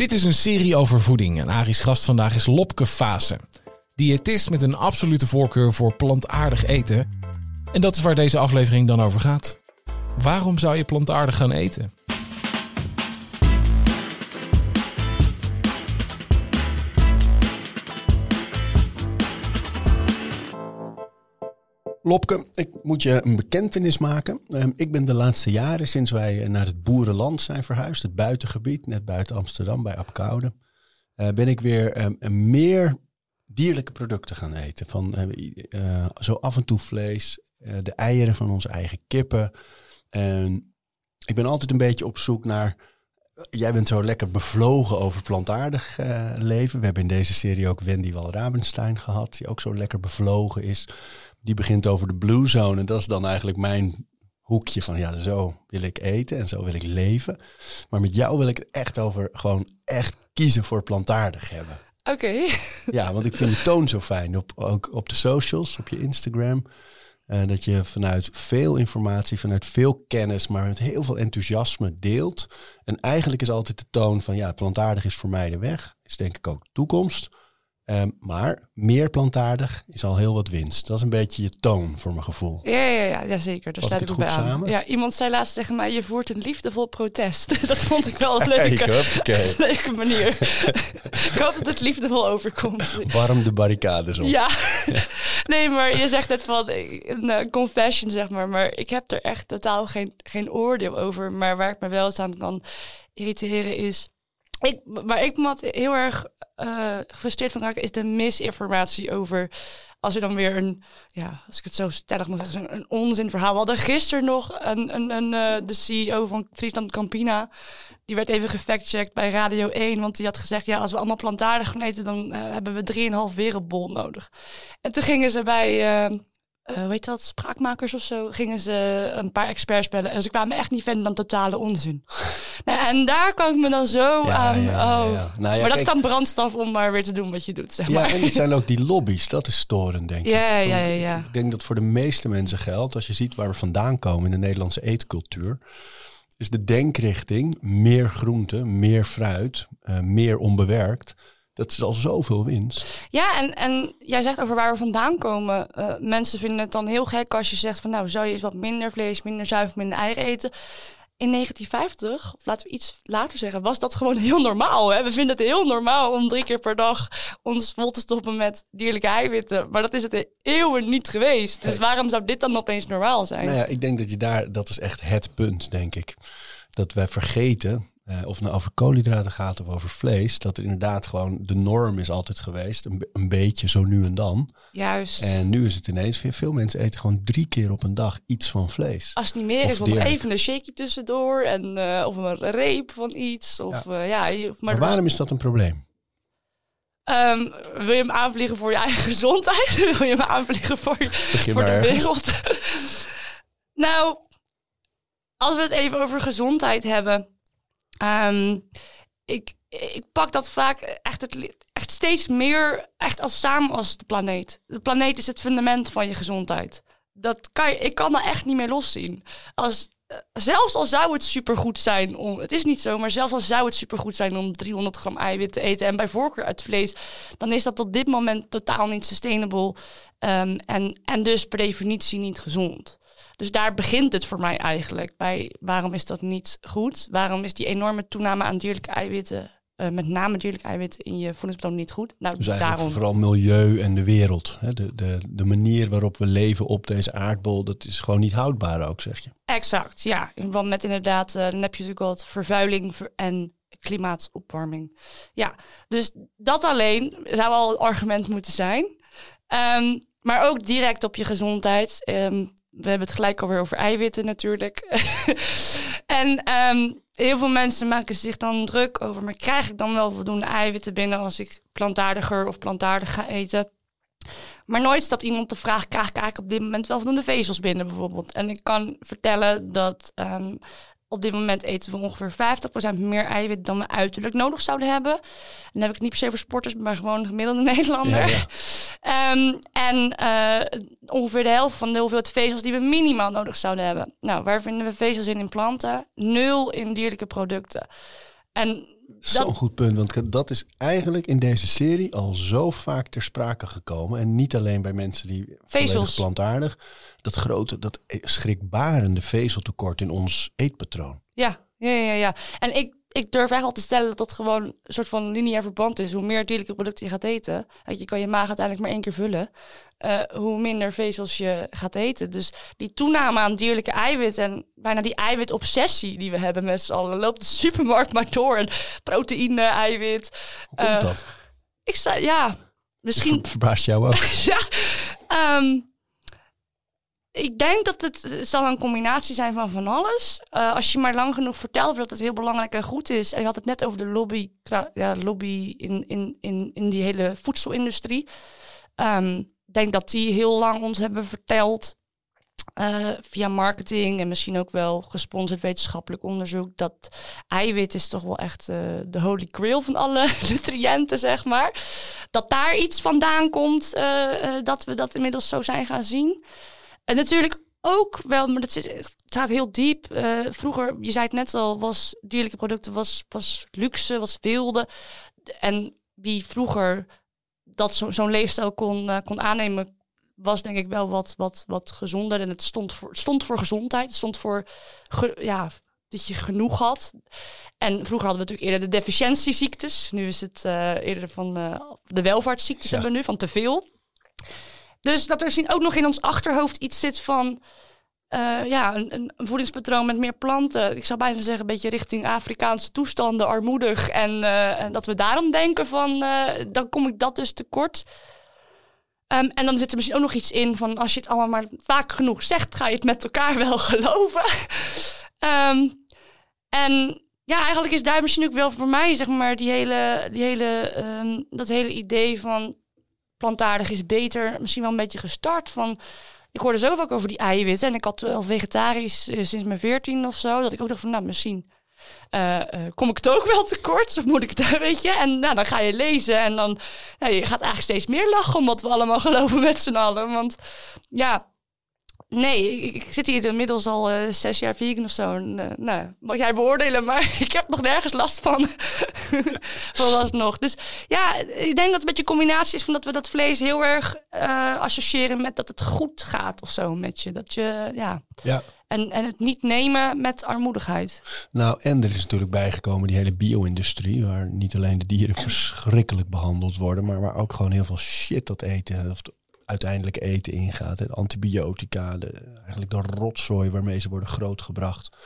Dit is een serie over voeding en Ari's gast vandaag is Lopke Fase. Diëtist met een absolute voorkeur voor plantaardig eten. En dat is waar deze aflevering dan over gaat. Waarom zou je plantaardig gaan eten? Lopke, ik moet je een bekentenis maken. Ehm, ik ben de laatste jaren, sinds wij naar het boerenland zijn verhuisd, het buitengebied, net buiten Amsterdam bij Apkoude, uh, ben ik weer ehm, meer dierlijke producten gaan eten. Van uh, zo af en toe vlees, de eieren van onze eigen kippen. En ik ben altijd een beetje op zoek naar. Jij bent zo lekker bevlogen over plantaardig leven. We hebben in deze serie ook Wendy Wal-Rabenstein gehad, die ook zo lekker bevlogen is die begint over de blue zone. En dat is dan eigenlijk mijn hoekje van ja, zo wil ik eten en zo wil ik leven. Maar met jou wil ik het echt over gewoon echt kiezen voor plantaardig hebben. Oké. Ja, want ik vind de toon zo fijn. Op, ook op de socials, op je Instagram. Uh, dat je vanuit veel informatie, vanuit veel kennis, maar met heel veel enthousiasme deelt. En eigenlijk is altijd de toon van ja, plantaardig is voor mij de weg. Is denk ik ook toekomst. Um, maar meer plantaardig is al heel wat winst. Dat is een beetje je toon voor mijn gevoel. Ja, ja, ja, ja zeker. Daar sluit ik bij aan. Samen? Ja, iemand zei laatst tegen mij: je voert een liefdevol protest. dat vond ik wel een leuke, manier. ik hoop dat het liefdevol overkomt. Warm de barricades op. Ja, nee, maar je zegt net van een uh, confession, zeg maar. Maar ik heb er echt totaal geen, geen oordeel over. Maar waar ik me wel eens aan kan irriteren is. Ik, waar ik me heel erg uh, gefrustreerd van raken, is de misinformatie over. Als er dan weer een, ja, als ik het zo stellig moet zeggen, een onzinverhaal. We hadden gisteren nog een, een, een, uh, de CEO van Friesland Campina. Die werd even gefactcheckt bij Radio 1. Want die had gezegd: ja, als we allemaal plantaardig gaan eten, dan uh, hebben we 3,5 wereldbol nodig. En toen gingen ze bij uh, weet dat, spraakmakers of zo, gingen ze een paar experts bellen. En ze kwamen echt niet verder dan totale onzin. nou, en daar kan ik me dan zo aan... Ja, oh. nou maar dat is dan brandstof om maar weer te doen wat je doet, zeg maar. Ja, en het zijn ook die lobby's. Dat is storend, denk ik. Ja, ja, ja, Ik denk dat voor de meeste mensen geldt, als je ziet waar we vandaan komen in de Nederlandse eetcultuur, is de denkrichting meer groente, meer fruit, uh, meer onbewerkt dat is al zoveel winst. Ja, en, en jij zegt over waar we vandaan komen. Uh, mensen vinden het dan heel gek als je zegt van nou, zou je eens wat minder vlees, minder zuivel, minder eieren eten. In 1950, of laten we iets later zeggen, was dat gewoon heel normaal. Hè? We vinden het heel normaal om drie keer per dag ons vol te stoppen met dierlijke eiwitten. Maar dat is het eeuwen niet geweest. Dus waarom zou dit dan opeens normaal zijn? Nou ja, ik denk dat je daar, dat is echt het punt, denk ik. Dat wij vergeten uh, of het nou over koolhydraten gaat of over vlees, dat er inderdaad gewoon de norm is altijd geweest. Een, een, beetje zo nu en dan. Juist. En nu is het ineens weer, veel mensen eten gewoon drie keer op een dag iets van vlees. Als het niet meer is, nog even een shakeje tussendoor en, uh, of een reep van iets. Of, ja. Uh, ja maar, maar waarom is dat een probleem? Um, wil je hem aanvliegen voor je eigen gezondheid? wil je hem aanvliegen voor, je, voor de wereld? nou, als we het even over gezondheid hebben Um, ik, ik pak dat vaak echt, het, echt steeds meer echt als samen als de planeet. De planeet is het fundament van je gezondheid. Dat kan ik kan daar echt niet meer loszien. Als, eh, zelfs al zou het supergoed zijn om, het is niet zo, maar zelfs al zou het supergoed zijn om 300 gram eiwit te eten en bij voorkeur uit vlees, dan is dat op dit moment totaal niet sustainable um, en, en dus per definitie niet gezond. Dus daar begint het voor mij eigenlijk. Bij waarom is dat niet goed? Waarom is die enorme toename aan dierlijke eiwitten, uh, met name dierlijke eiwitten in je voedingsplan niet goed? Nou, dus daarom... vooral milieu en de wereld. Hè? De, de, de manier waarop we leven op deze aardbol, dat is gewoon niet houdbaar ook, zeg je. Exact, ja. In verband met inderdaad, uh, dan heb je natuurlijk wat vervuiling en klimaatopwarming. Ja, dus dat alleen zou al een argument moeten zijn. Um, maar ook direct op je gezondheid. Um, we hebben het gelijk alweer over eiwitten natuurlijk. en ehm, heel veel mensen maken zich dan druk over, maar krijg ik dan wel voldoende eiwitten binnen als ik plantaardiger of plantaardig ga eten? Maar nooit stelt iemand de vraag: krijg ik eigenlijk op dit moment wel voldoende vezels binnen, bijvoorbeeld? En ik kan vertellen dat um, op dit moment eten we ongeveer 50% meer eiwit dan we uiterlijk nodig zouden hebben. En dan heb ik het niet per se voor sporters, maar gewoon een gemiddelde Nederlander. Ja, ehm, en uh, ongeveer de helft van de hoeveelheid vezels die we minimaal nodig zouden hebben. Nou, waar vinden we vezels in in planten? Nul in dierlijke producten. En Zo'n goed punt, want dat is eigenlijk in deze serie al zo vaak ter sprake gekomen. En niet alleen bij mensen die vezels plantaardig. Dat grote, dat schrikbarende vezeltekort in ons eetpatroon. Ja, ja, ja, ja. En ik ik durf echt al te stellen dat dat gewoon een soort van lineair verband is. Hoe meer dierlijke producten je gaat eten, je kan je maag uiteindelijk maar één keer vullen, uh, hoe minder vezels je gaat eten. Dus die toename aan dierlijke eiwit en bijna die eiwitobsessie die we hebben met z'n allen, loopt de supermarkt maar door. En proteïne, eiwit. Hoe komt uh, dat? Ik sta, ja, misschien... Verbaast jou ook? ja, um, ik denk dat het, zal een combinatie zijn van van alles. Uh, als je maar lang genoeg vertelt dat het heel belangrijk en goed is. En je had het net over de lobby, ja, lobby in, in, in, in die hele voedselindustrie. Ik denk dat die heel lang ons hebben verteld. Uh, via marketing en misschien ook wel gesponsord wetenschappelijk onderzoek. Dat eiwit is toch wel echt uh, de holy grail van alle nutriënten, zeg maar. Dat daar iets vandaan komt, dat we dat inmiddels zo zijn gaan zien. En natuurlijk ook wel, maar dat het gaat heel diep. Uh, vroeger, je zei het net al, was dierlijke producten was, was luxe, was wilde. En wie vroeger dat zo, zo'n leefstijl kon, uh, kon aannemen, was denk ik wel wat, wat, wat gezonder. En het stond voor, stond voor gezondheid. Het stond voor ja, dat je genoeg had. En vroeger hadden we natuurlijk eerder de deficiëntieziektes. Nu is het uh, eerder van de welvaartsziektes hebben we nu, van te veel. Dus dat er misschien ook nog in ons achterhoofd iets zit van... Uh, ja, een, voedingspatroon met meer planten. Ik zou bijna zeggen, een beetje richting Afrikaanse toestanden, armoedig. En, en dat we daarom denken van, uh, dan kom ik dat dus tekort. Um, en dan zit er misschien ook nog iets in van, als je het allemaal maar vaak genoeg zegt, ga je het met elkaar wel geloven. um, en ja, eigenlijk is daar misschien ook wel voor mij, zeg maar, die hele, die hele, um, dat hele idee van plantaardig is beter misschien wel een beetje gestart van... Ik hoorde zo vaak over die eiwitten en ik had wel vegetarisch eh, sinds mijn veertien of zo. Dat ik ook dacht van, nou misschien uh, uh, kom ik het ook wel tekort of moet ik het, weet je? En nou, dan ga je lezen en dan, nou, je gaat eigenlijk steeds meer lachen omdat we allemaal geloven met z'n allen. Want ja, Nee, ik, zit hier inmiddels al uh, zes jaar vegan of zo. En, uh, nou, mag jij beoordelen, maar ik heb nog nergens last van. nog. Dus ja, ik denk dat het een beetje een combinatie is van dat we dat vlees heel erg uh, associëren met dat het goed gaat of zo met je. Dat je, ja. ja. En, en het niet nemen met armoedigheid. Nou, en er is natuurlijk bijgekomen die hele bio-industrie, waar niet alleen de dieren verschrikkelijk behandeld worden, maar waar ook gewoon heel veel shit dat eten, of uiteindelijk eten ingaat. De antibiotica, de, eigenlijk de rotzooi waarmee ze worden grootgebracht.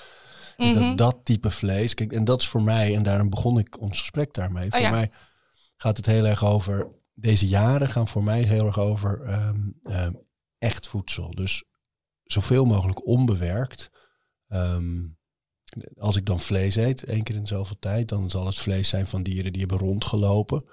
Dus dat, mhm. dat type vlees. Kijk, en dat is voor mij, en daarom begon ik ons gesprek daarmee. Oh voor mij gaat het heel erg over. Deze jaren gaan voor mij heel erg over ehm, ehm, echt voedsel. Dus zoveel mogelijk onbewerkt. Ehm, als ik dan vlees eet, één keer in zoveel tijd, dan zal het vlees zijn van dieren die hebben rondgelopen.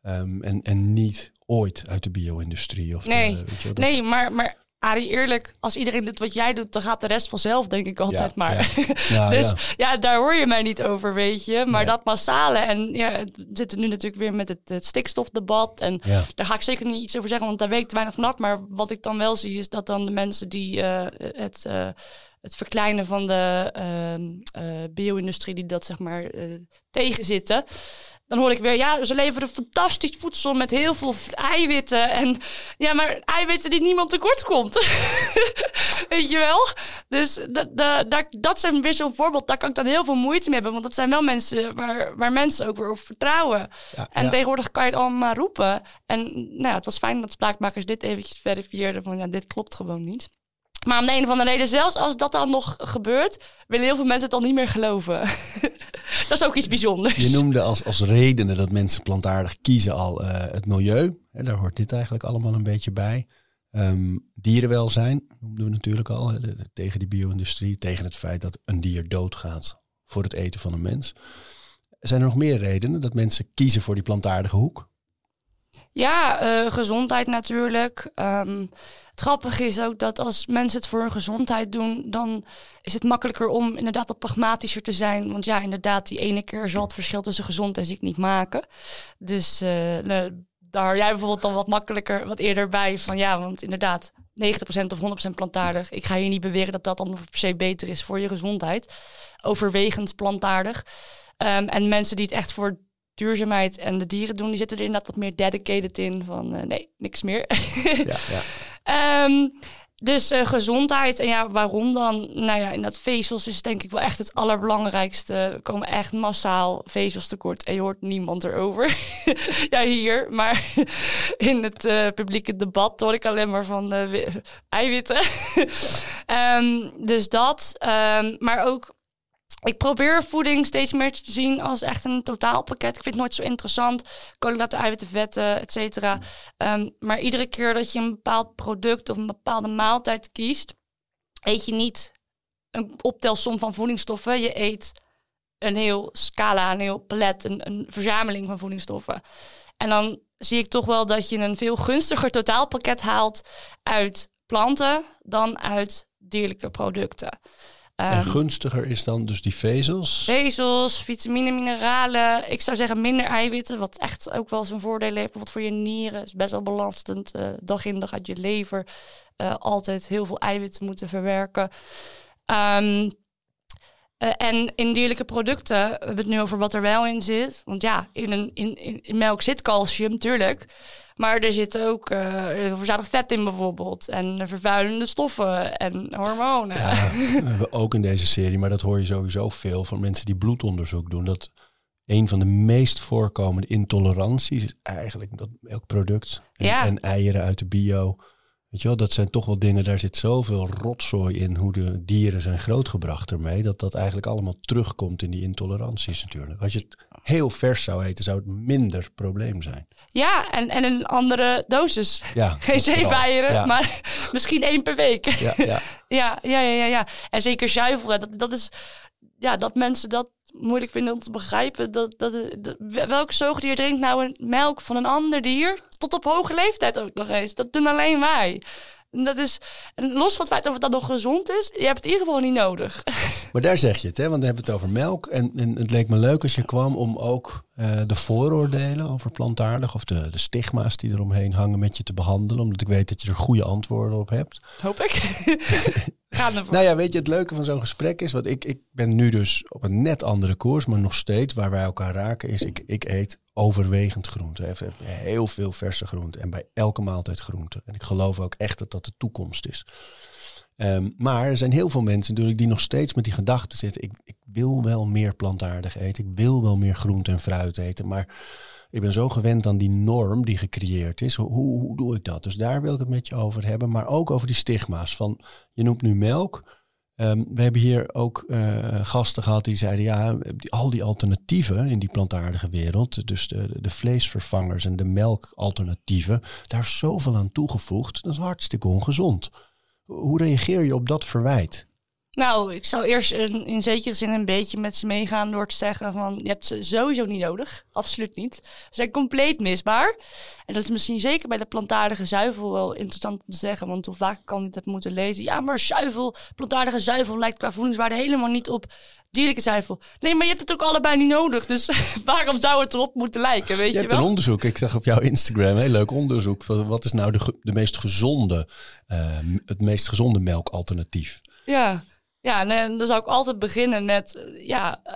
en, en niet ooit uit de bio-industrie. Of nee, weet je, dat... nee maar, maar Arie, eerlijk, als iedereen doet wat jij doet, dan gaat de rest vanzelf, denk ik altijd maar. Ja. dus ja. daar hoor je mij niet over, weet je. Maar dat massale, en ja, we zitten nu natuurlijk weer met het, het stikstofdebat. En daar ga ik zeker niet iets over zeggen, want daar weet ik te weinig vanaf. Maar wat ik dan wel zie, is dat dan de mensen die uh, het... Uh, het verkleinen van de uh, bio-industrie die dat zeg maar tegenzitten dan hoor ik weer, ja, ze leveren fantastisch voedsel met heel veel eiwitten. En ja, maar eiwitten die niemand tekort komt. Weet je wel? Dus dat, dat, dat zijn weer zo'n voorbeeld. Daar kan ik dan heel veel moeite mee hebben. Want dat zijn wel mensen waar, waar mensen ook weer op vertrouwen. en tegenwoordig kan je het allemaal roepen. En nou, het was fijn dat spraakmakers dit eventjes verifieerden. Van ja, dit klopt gewoon niet. Maar om de een of andere reden, zelfs als dat dan nog gebeurt, willen heel veel mensen het dan niet meer geloven. dat is ook iets bijzonders. Je noemde als, als redenen dat mensen plantaardig kiezen al uh, het milieu. daar hoort dit eigenlijk allemaal een beetje bij. Um, dierenwelzijn noemden we natuurlijk al. tegen die bio-industrie, tegen het feit dat een dier doodgaat voor het eten van een mens. Zijn er nog meer redenen dat mensen kiezen voor die plantaardige hoek? Ja, uh, gezondheid natuurlijk. Het grappige is ook dat als mensen het voor hun gezondheid doen, dan is het makkelijker om inderdaad wat pragmatischer te zijn. Want ja, inderdaad, die ene keer zal het verschil tussen gezond en ziek niet maken. Dus uh, daar jij bijvoorbeeld dan wat makkelijker, wat eerder bij van ja, want inderdaad, 90% of 100% plantaardig. Ik ga hier niet beweren dat dat dan per se beter is voor je gezondheid. Overwegend plantaardig. Um, en mensen die het echt voor duurzaamheid en de dieren doen, die zitten er inderdaad wat meer dedicated in van uh, nee, niks meer. ja, ja. Um, dus uh, gezondheid. En ja, waarom dan? Nou ja, in dat vezels is denk ik wel echt het allerbelangrijkste. Er komen echt massaal vezels tekort. En je hoort niemand erover. ja, hier. Maar in het uh, publieke debat hoor ik alleen maar van eiwitten. um, dus dat. Um, maar ook ik probeer voeding steeds meer te zien als echt een totaalpakket. Ik vind het nooit zo interessant. Koolhydraten, eiwitten, vetten, et cetera. Um, maar iedere keer dat je een bepaald product of een bepaalde maaltijd kiest, eet je niet een optelsom van voedingsstoffen. Je eet een heel scala, een heel palet, een, een verzameling van voedingsstoffen. En dan zie ik toch wel dat je een veel gunstiger totaalpakket haalt uit planten dan uit dierlijke producten en ehm, gunstiger is dan dus die vezels? Vezels, vitamine, mineralen. Ik zou zeggen minder eiwitten, wat echt ook wel zijn voordelen heeft. Bijvoorbeeld voor je nieren is best wel belastend. Uh, dag in dag uit je lever. Uh, altijd heel veel eiwitten moeten verwerken. Um, uh, en in dierlijke producten, we hebben het nu over wat er wel in zit. Want ja, in, een, in, in, melk zit calcium, tuurlijk. Maar er zit ook uh, verzadigd vet in bijvoorbeeld. En vervuilende stoffen en hormonen. Ja, we hebben ook in deze serie, maar dat hoor je sowieso veel van mensen die bloedonderzoek doen. Dat een van de meest voorkomende intoleranties is eigenlijk dat melkproduct en, ja. en eieren uit de bio Weet je wel, dat zijn toch wel dingen, daar zit zoveel rotzooi in hoe de dieren zijn grootgebracht ermee, dat dat eigenlijk allemaal terugkomt in die intoleranties natuurlijk. Als je het heel vers zou eten, zou het minder probleem zijn. Ja, en, en een andere dosis. Ja, Geen zeven eieren, maar misschien één per week. Ja, ja. ja, ja, ja, ja, En zeker zuivel, dat, dat is, ja, dat mensen dat moeilijk vinden om te begrijpen. Dat, dat, dat, welk zoogdier drinkt nou een melk van een ander dier? Tot op hoge leeftijd ook nog eens. Dat doen alleen wij. En dat is, los van het feit of dat nog gezond is, je hebt het in ieder geval niet nodig. Maar daar zeg je het, hè? want we hebben het over melk. En, en het leek me leuk als je kwam om ook uh, de vooroordelen over plantaardig of de, de stigma's die eromheen hangen met je te behandelen. Omdat ik weet dat je er goede antwoorden op hebt. Hoop ik. Nou ja, weet je, het leuke van zo'n gesprek is, want ik, ik ben nu dus op een net andere koers, maar nog steeds waar wij elkaar raken, is ik, ik eet overwegend groente. Heel veel verse groente en bij elke maaltijd groente. En ik geloof ook echt dat dat de toekomst is. Um, maar er zijn heel veel mensen natuurlijk die nog steeds met die gedachte zitten. Ik, ik wil wel meer plantaardig eten. Ik wil wel meer groente en fruit eten. Maar ik ben zo gewend aan die norm die gecreëerd is. Hoe, hoe, doe ik dat? Dus daar wil ik het met je over hebben. Maar ook over die stigma's. Van, je noemt nu melk. Um, we hebben hier ook uh, gasten gehad die zeiden, ja, al die alternatieven in die plantaardige wereld, dus de, de vleesvervangers en de melkalternatieven, daar is zoveel aan toegevoegd. Dat is hartstikke ongezond. Hoe reageer je op dat verwijt? Nou, ik zou eerst in, in zekere zin een beetje met ze meegaan door te zeggen van je hebt ze sowieso niet nodig. Absoluut niet. Ze zijn compleet misbaar. En dat is misschien zeker bij de plantaardige zuivel wel interessant om te zeggen. Want hoe vaak kan ik het heb moeten lezen. Ja, maar zuivel, plantaardige zuivel lijkt qua voedingswaarde helemaal niet op dierlijke zuivel. Nee, maar je hebt het ook allebei niet nodig. Dus waarom zou het erop moeten lijken? Weet je, je hebt een onderzoek. Ik zag op jouw Instagram een heel leuk onderzoek. Wat is nou de, de meest gezonde, uh, het meest gezonde melkalternatief? Ja, ja, en dan zou ik altijd beginnen met, eh, ja, eh,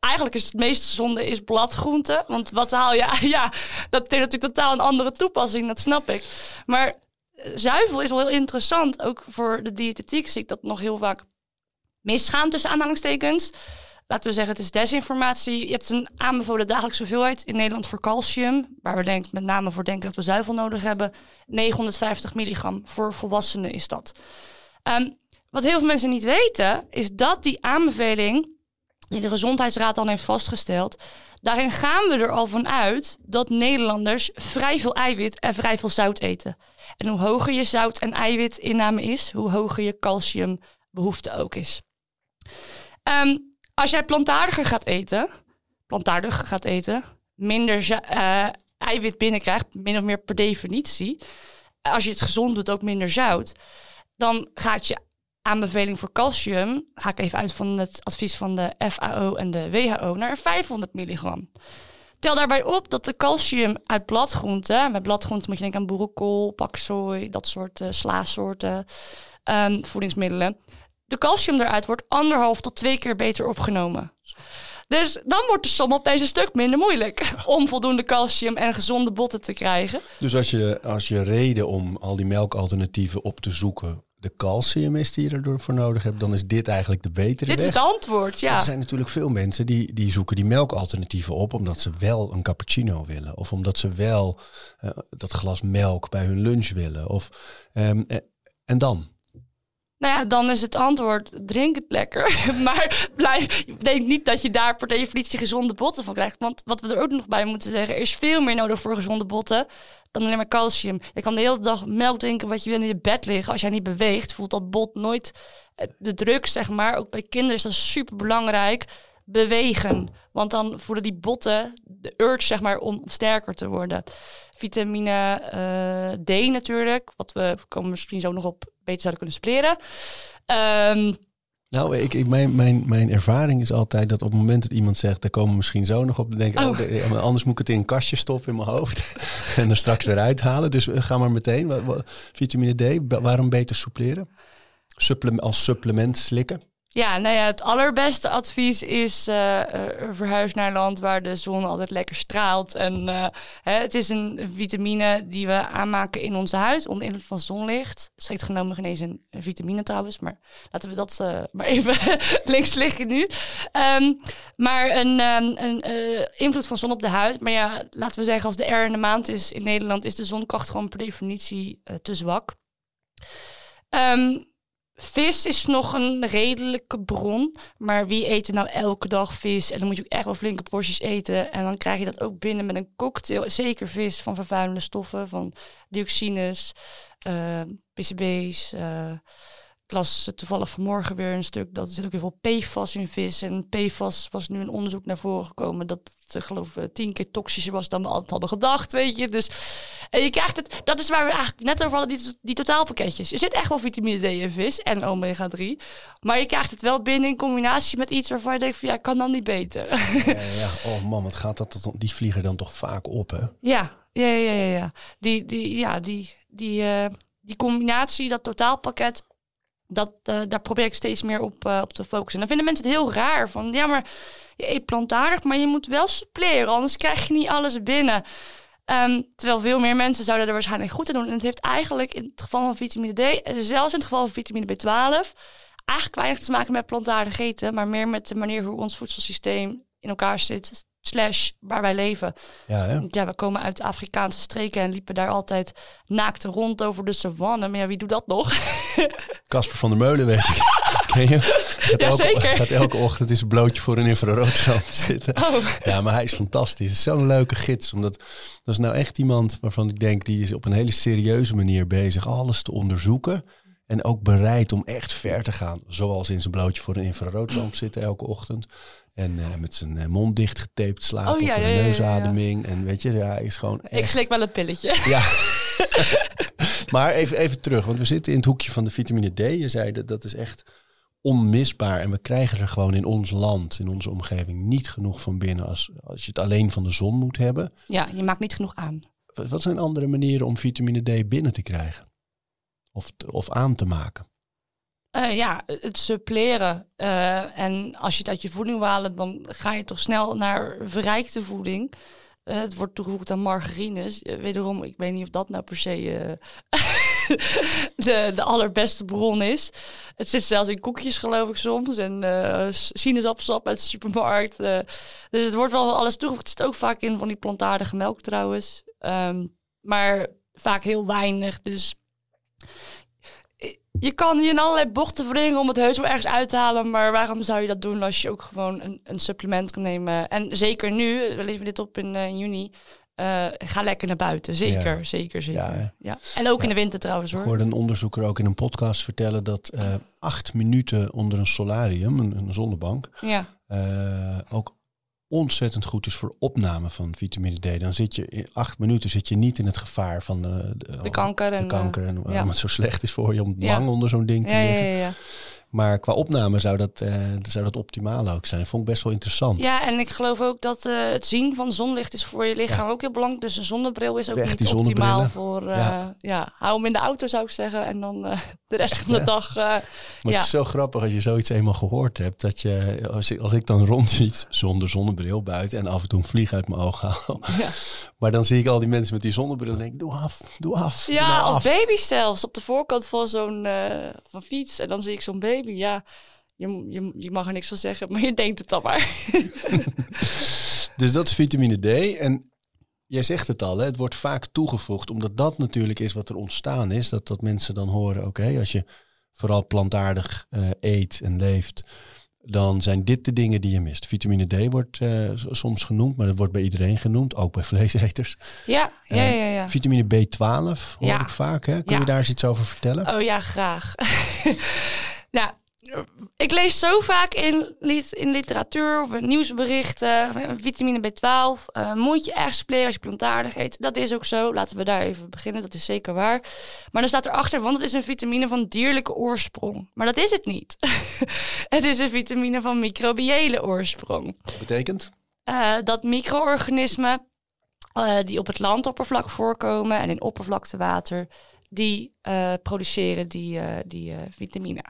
eigenlijk is het meest gezonde is bladgroente. Want wat haal je? Ja, dat heeft natuurlijk totaal een andere toepassing, dat snap ik. Maar eh, zuivel is wel heel interessant, ook voor de diëtetiek zie ik dat nog heel vaak misgaan tussen aanhalingstekens. Laten we zeggen, het is desinformatie. Je hebt een aanbevolen dagelijkse hoeveelheid in Nederland voor calcium, waar we denk, met name voor denken dat we zuivel nodig hebben. 950 milligram voor volwassenen is dat. Um, wat heel veel mensen niet weten, is dat die aanbeveling die de Gezondheidsraad dan heeft vastgesteld. Daarin gaan we er al van uit dat Nederlanders vrij veel eiwit en vrij veel zout eten. En hoe hoger je zout- en eiwitinname is, hoe hoger je calciumbehoefte ook is. Ehm, als jij plantaardiger gaat eten, plantaardig gaat eten, minder uh, eiwit binnenkrijgt, min of meer per definitie. Als je het gezond doet, ook minder zout. Dan gaat je aanbeveling voor calcium, ga ik even uit van het advies van de FAO en de WHO, naar 500 milligram. Tel daarbij op dat de calcium uit bladgroenten, met bladgroenten moet je denken aan boerenkool, paksoi, dat soort uh, slaasoorten, um, voedingsmiddelen. De calcium eruit wordt anderhalf tot twee keer beter opgenomen. Dus dan wordt de som opeens een stuk minder moeilijk om voldoende calcium en gezonde botten te krijgen. Dus als je, als je reden om al die melkalternatieven op te zoeken de calcium is die je ervoor nodig hebt, dan is dit eigenlijk de betere dit weg. Dit is het antwoord, ja. Er zijn natuurlijk veel mensen die, die zoeken die melkalternatieven op omdat ze wel een cappuccino willen. Of omdat ze wel uh, dat glas melk bij hun lunch willen. Of, um, en dan? Nou ja, dan is het antwoord: drink het lekker. maar blijf, denk niet dat je daar per definitie gezonde botten van krijgt. Want wat we er ook nog bij moeten zeggen: er is veel meer nodig voor gezonde botten dan alleen maar calcium. Je kan de hele dag melk drinken wat je wil in je bed liggen. Als jij niet beweegt, voelt dat bot nooit de druk, zeg maar. Ook bij kinderen is dat super belangrijk. Bewegen. Want dan voelen die botten de urge, zeg maar, om sterker te worden. Vitamine uh, D natuurlijk. Wat we komen misschien zo nog op beter zouden kunnen spelen. Um, nou, ik, ik, mijn, mijn, mijn ervaring is altijd dat op het moment dat iemand zegt, daar komen we misschien zo nog op, dan denk ik, oh. oh anders moet ik het in een kastje stoppen in mijn hoofd en er straks weer uithalen. Dus uh, ga maar meteen. Wat, wat, vitamine D, waarom beter? Supplem, als supplement slikken? Ja, nou ja, het allerbeste advies is uh, verhuis naar land waar de zon altijd lekker straalt. En uh, hè, het is een vitamine die we aanmaken in onze huid onder invloed van zonlicht. Strikt genomen geen eens een vitamine trouwens, maar laten we dat maar even links liggen nu. Um, maar een, um, een invloed van zon op de huid. Maar ja, laten we zeggen als de R in de maand is in Nederland, is de zonkracht gewoon per definitie te zwak. Um, Vis is nog een redelijke bron. Maar wie eet er nou elke dag vis? En dan moet je ook echt wel flinke porties eten. En dan krijg je dat ook binnen met een cocktail. Zeker vis van vervuilende stoffen, van dioxines, uh, PCB's. Uh, ik las toevallig vanmorgen weer een stuk dat er zit ook heel veel PFAS in vis. En PFAS was nu een onderzoek naar voren gekomen dat het, geloof ik, tien keer toxischer was dan we altijd hadden gedacht, weet je. Dus en je krijgt het, dat is waar we eigenlijk net over hadden, die, die totaalpakketjes. Er zit echt wel vitamine D in vis en omega 3. Maar je krijgt het wel binnen in combinatie met iets waarvan je denkt van ja, kan dan niet beter. Ja, ja. Oh man, wat gaat dat, die vliegen dan toch vaak op, hè? Ja, ja, ja, ja. ja. Die, die, ja, die, die, uh, die combinatie, dat totaalpakket dat, uh, daar probeer ik steeds meer op, uh, op te focussen. En dan vinden mensen het heel raar. Van ja, maar je eet plantaardig, maar je moet wel suppleren, anders krijg je niet alles binnen. Um, terwijl veel meer mensen zouden er waarschijnlijk goed aan doen. En het heeft eigenlijk in het geval van vitamine D, zelfs in het geval van vitamine B12, eigenlijk weinig te maken met plantaardig eten, maar meer met de manier hoe ons voedselsysteem in elkaar zit slash waar wij leven. Ja, hè? ja, we komen uit Afrikaanse streken en liepen daar altijd naakte rond over de savanne. Maar ja, wie doet dat nog? Casper van der Meulen, weet ik. Ken je? Gaat ja, elke, zeker. Gaat elke ochtend is een blootje voor een infraroodramp zitten. Oh. Ja, maar hij is fantastisch. Het is zo'n leuke gids. Omdat dat is nou echt iemand waarvan ik denk... die is op een hele serieuze manier bezig alles te onderzoeken... En ook bereid om echt ver te gaan. Zoals in zijn blootje voor een infraroodlamp zitten elke ochtend. En uh, met zijn uh, mond dicht getaped slapen oh, ja, voor ja, de ja, neusademing. En weet je, ja, is gewoon echt... Ik slik wel een pilletje. Ja. maar even, even terug, want we zitten in het hoekje van de vitamine D. Je zei dat dat is echt onmisbaar. En we krijgen er gewoon in ons land, in onze omgeving, niet genoeg van binnen als, als je het alleen van de zon moet hebben. Ja, je maakt niet genoeg aan. Wat, wat zijn andere manieren om vitamine D binnen te krijgen? Of, of aan te maken? Uh, ja, het suppleren. Uh, en als je het uit je voeding wil dan ga je toch snel naar verrijkte voeding. Uh, het wordt toegevoegd aan margarines. wederom, ik weet niet of dat nou per se de, de allerbeste bron is. Het zit zelfs in koekjes, geloof ik soms. En sinaasappelsap uit de supermarkt. dus het wordt wel alles toegevoegd. Het zit ook vaak in van die plantaardige melk trouwens. Um, maar vaak heel weinig. Dus je kan je in allerlei bochten wringen om het heus wel ergens uit te halen. Maar waarom zou je dat doen als je ook gewoon een, een supplement kan nemen? En zeker nu, we leven dit op in, uh, juni. Uh, ga lekker naar buiten. Zeker, zeker, zeker. Ja, En ook in de winter trouwens hoor. Ik hoorde een onderzoeker ook in een podcast vertellen dat uh, acht minuten onder een solarium, een, een zonnebank, ja. ook ontzettend goed is voor opname van vitamine D. Dan zit je in acht minuten zit je niet in het gevaar van de, de, de kanker. De en, kanker en waarom het zo slecht is voor je om lang onder zo'n ding te liggen. Maar qua opname zou dat, uh, zou dat optimaal ook zijn. Vond ik best wel interessant. Ja, en ik geloof ook dat uh, het zien van zonlicht is voor je lichaam ook heel belangrijk. Dus een zonnebril is ook Echt niet optimaal voor... Uh, ja. ja. hou hem in de auto zou ik zeggen. En dan de rest van de dag... maar het is zo grappig als je zoiets eenmaal gehoord hebt. Dat je, als ik, als ik dan rondziet zonder zonnebril buiten en af en toe een vlieg uit mijn oog haal. Maar dan zie ik al die mensen met die zonnebril en denk doe af, doe af. Ja, doe of baby's zelfs. Op de voorkant van zo'n van fiets. En dan zie ik zo'n baby ja, je, je, je mag er niks van zeggen, maar je denkt het dan maar. dus dat is vitamine D. En jij zegt het al, hè, het wordt vaak toegevoegd, omdat dat natuurlijk is wat er ontstaan is. Dat, dat mensen dan horen, oké, als je vooral plantaardig uh, eet en leeft, dan zijn dit de dingen die je mist. Vitamine D wordt uh, soms genoemd, maar dat wordt bij iedereen genoemd, ook bij vleeseters. Ja, ja, ja. ja, ja. Vitamine B12 hoor ja. ik vaak. Hè? Kun je daar eens iets over vertellen? Oh ja, graag. nou, ik lees zo vaak in, in literatuur of in nieuwsberichten, vitamine B12, uh, moet je echt spleren als je plantaardig eet. Dat is ook zo, laten we daar even beginnen, dat is zeker waar. Maar dan staat erachter, want het is een vitamine van dierlijke oorsprong. Maar dat is het niet. het is een vitamine van microbiële oorsprong. Dat betekent? Uh, dat micro-organismen die op het landoppervlak voorkomen en in oppervlaktewater, die produceren die, die vitamine.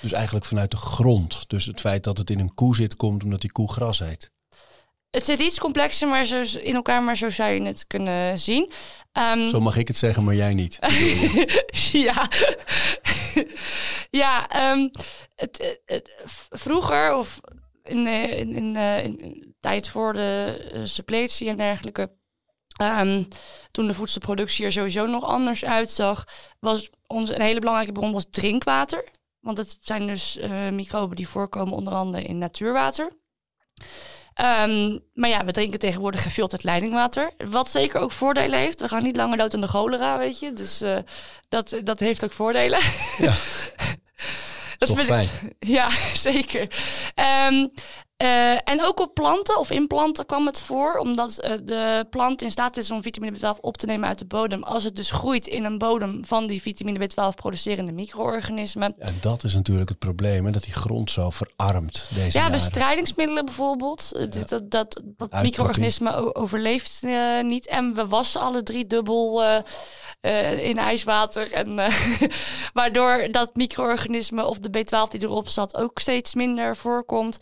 Dus eigenlijk vanuit de grond. Dus het feit dat het in een koe zit, komt omdat die koe gras eet. Het zit iets complexer maar zo, in elkaar, maar zo zou je het kunnen zien. Um, zo mag ik het zeggen, maar jij niet. ja, ja um, het, het, vroeger of in, in, in, in, tijd voor de uh, suppletie en dergelijke, um, toen de voedselproductie er sowieso nog anders uitzag, was onze, een hele belangrijke bron was drinkwater. Want het zijn dus uh, microben die voorkomen onder andere in natuurwater. Um, maar ja, we drinken tegenwoordig gefilterd leidingwater. Wat zeker ook voordelen heeft. We gaan niet langer dood aan de cholera, weet je. Dus uh, dat, dat heeft ook voordelen. Ja. dat is fijn. ja, zeker. Um, uh, en ook op planten of in planten kwam het voor, omdat uh, de plant in staat is om vitamine B12 op te nemen uit de bodem. Als het dus groeit in een bodem van die vitamine B12 producerende micro-organismen. En dat is natuurlijk het probleem, hè, dat die grond zo verarmt. Deze ja, bestrijdingsmiddelen bijvoorbeeld. Ja. Dat, dat, dat micro-organisme overleeft uh, niet. En we wassen alle drie dubbel. in ijswater. En, waardoor dat micro-organisme of de B12 die erop zat ook steeds minder voorkomt.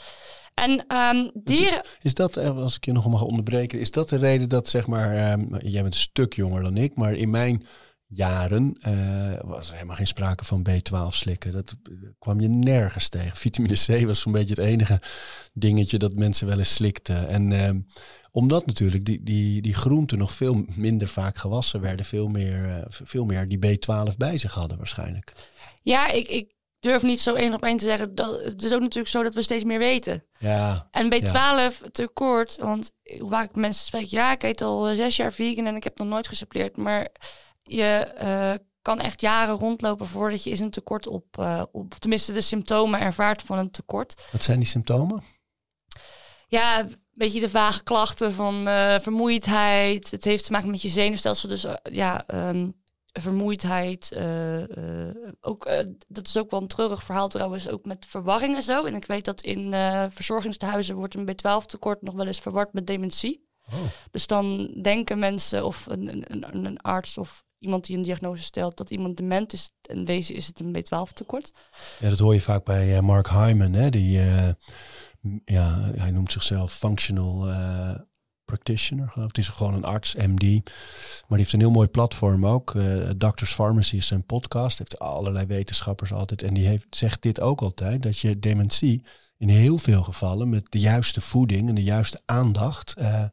En um, dieren. Is dat, eh, als ik je nog mag onderbreken, is dat de reden dat zeg maar, um, jij bent een stuk jonger dan ik, maar in mijn jaren uh, was er helemaal geen sprake van B12 slikken. Dat uh, kwam je nergens tegen. Vitamine C was zo'n beetje het enige dingetje dat mensen wel eens slikten. En uh, omdat natuurlijk die, die, die groenten nog veel minder vaak gewassen werden, veel meer, veel meer die B12 bij zich hadden waarschijnlijk. Ja, ik, ik durf niet zo één op één te zeggen. Dat, het is ook natuurlijk zo dat we steeds meer weten. Ja. En B12 ja. tekort, want waar ik mensen spreek, ja, ik eet al eh, zes jaar vegan en ik heb nog nooit gesuppleerd. Maar je uh, kan echt jaren rondlopen voordat je is een tekort op, uh, op, tenminste de symptomen ervaart van een tekort. Wat zijn die symptomen? Ja, een beetje de vage klachten van uh, vermoeidheid. Het heeft te maken met je zenuwstelsel. Dus ja, um, vermoeidheid. Uh, uh, ook, uh, dat is ook wel een treurig verhaal trouwens, ook met verwarring en zo. En ik weet dat in verzorgingstehuizen wordt een B12 tekort nog wel eens verward met dementie. Oh. Dus dan denken mensen of een, een, een, arts of iemand die een diagnose stelt dat iemand dement is. En deze is het een B12 tekort. Ja, dat hoor je vaak bij Mark Hyman, hè? Die, ja, hij noemt zichzelf functional practitioner, geloof ik. Het is gewoon een arts, MD. Maar die heeft een heel mooi platform ook. Uh, Doctors Pharmacy is zijn podcast. Heeft allerlei wetenschappers altijd. En die heeft, zegt dit ook altijd. Dat je dementie in heel veel gevallen met de juiste voeding en de juiste aandacht uh,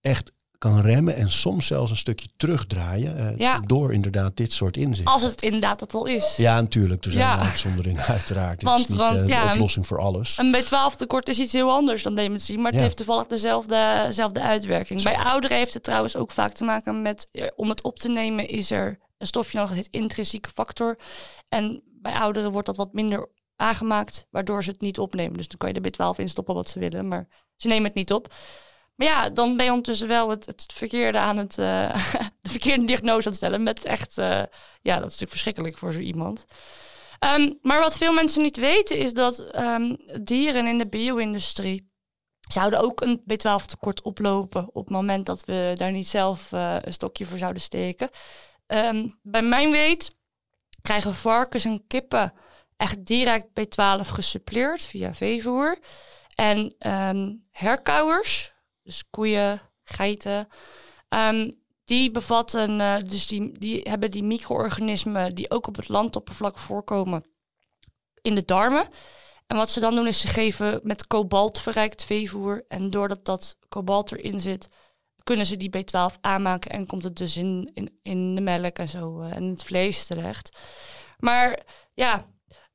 echt kan remmen en soms zelfs een stukje terugdraaien. Uh, Ja. Door inderdaad dit soort inzichten. Als het inderdaad dat al is. Ja, natuurlijk. Er zijn Ja. uitzonderingen uiteraard. Want- het is niet want, eh, ja, de oplossing voor alles. Een B12 tekort is iets heel anders dan dementie, maar het heeft toevallig dezelfde, dezelfde uitwerking. Bij ouderen heeft het trouwens ook vaak te maken met, eh, om het op te nemen is er een stofje nodig, dat heet intrinsieke factor. En bij ouderen wordt dat wat minder aangemaakt, waardoor ze het niet opnemen. Dus dan kan je de B12 instoppen wat ze willen, maar ze nemen het niet op. Maar ja, dan ben je ondertussen wel het, het verkeerde aan het, eh, de verkeerde diagnose aan het stellen. Met echt, eh, ja, dat is natuurlijk verschrikkelijk voor zo iemand. Ehm, maar wat veel mensen niet weten is dat ehm, dieren in de bio-industrie zouden ook een B12 tekort oplopen op het moment dat we daar niet zelf eh, een stokje voor zouden steken. Ehm, bij mijn weet krijgen varkens en kippen echt direct B12 gesuppleerd via veevoer. En ehm herkauwers, dus koeien, geiten, ehm, die bevatten, eh, dus die, die hebben die micro-organismen die ook op het landoppervlak voorkomen in de darmen. En wat ze dan doen is ze geven met kobalt verrijkt veevoer. En doordat dat kobalt erin zit, kunnen ze die B12 aanmaken en komt het dus in, in, in de melk en zo eh, en het vlees terecht. Maar ja,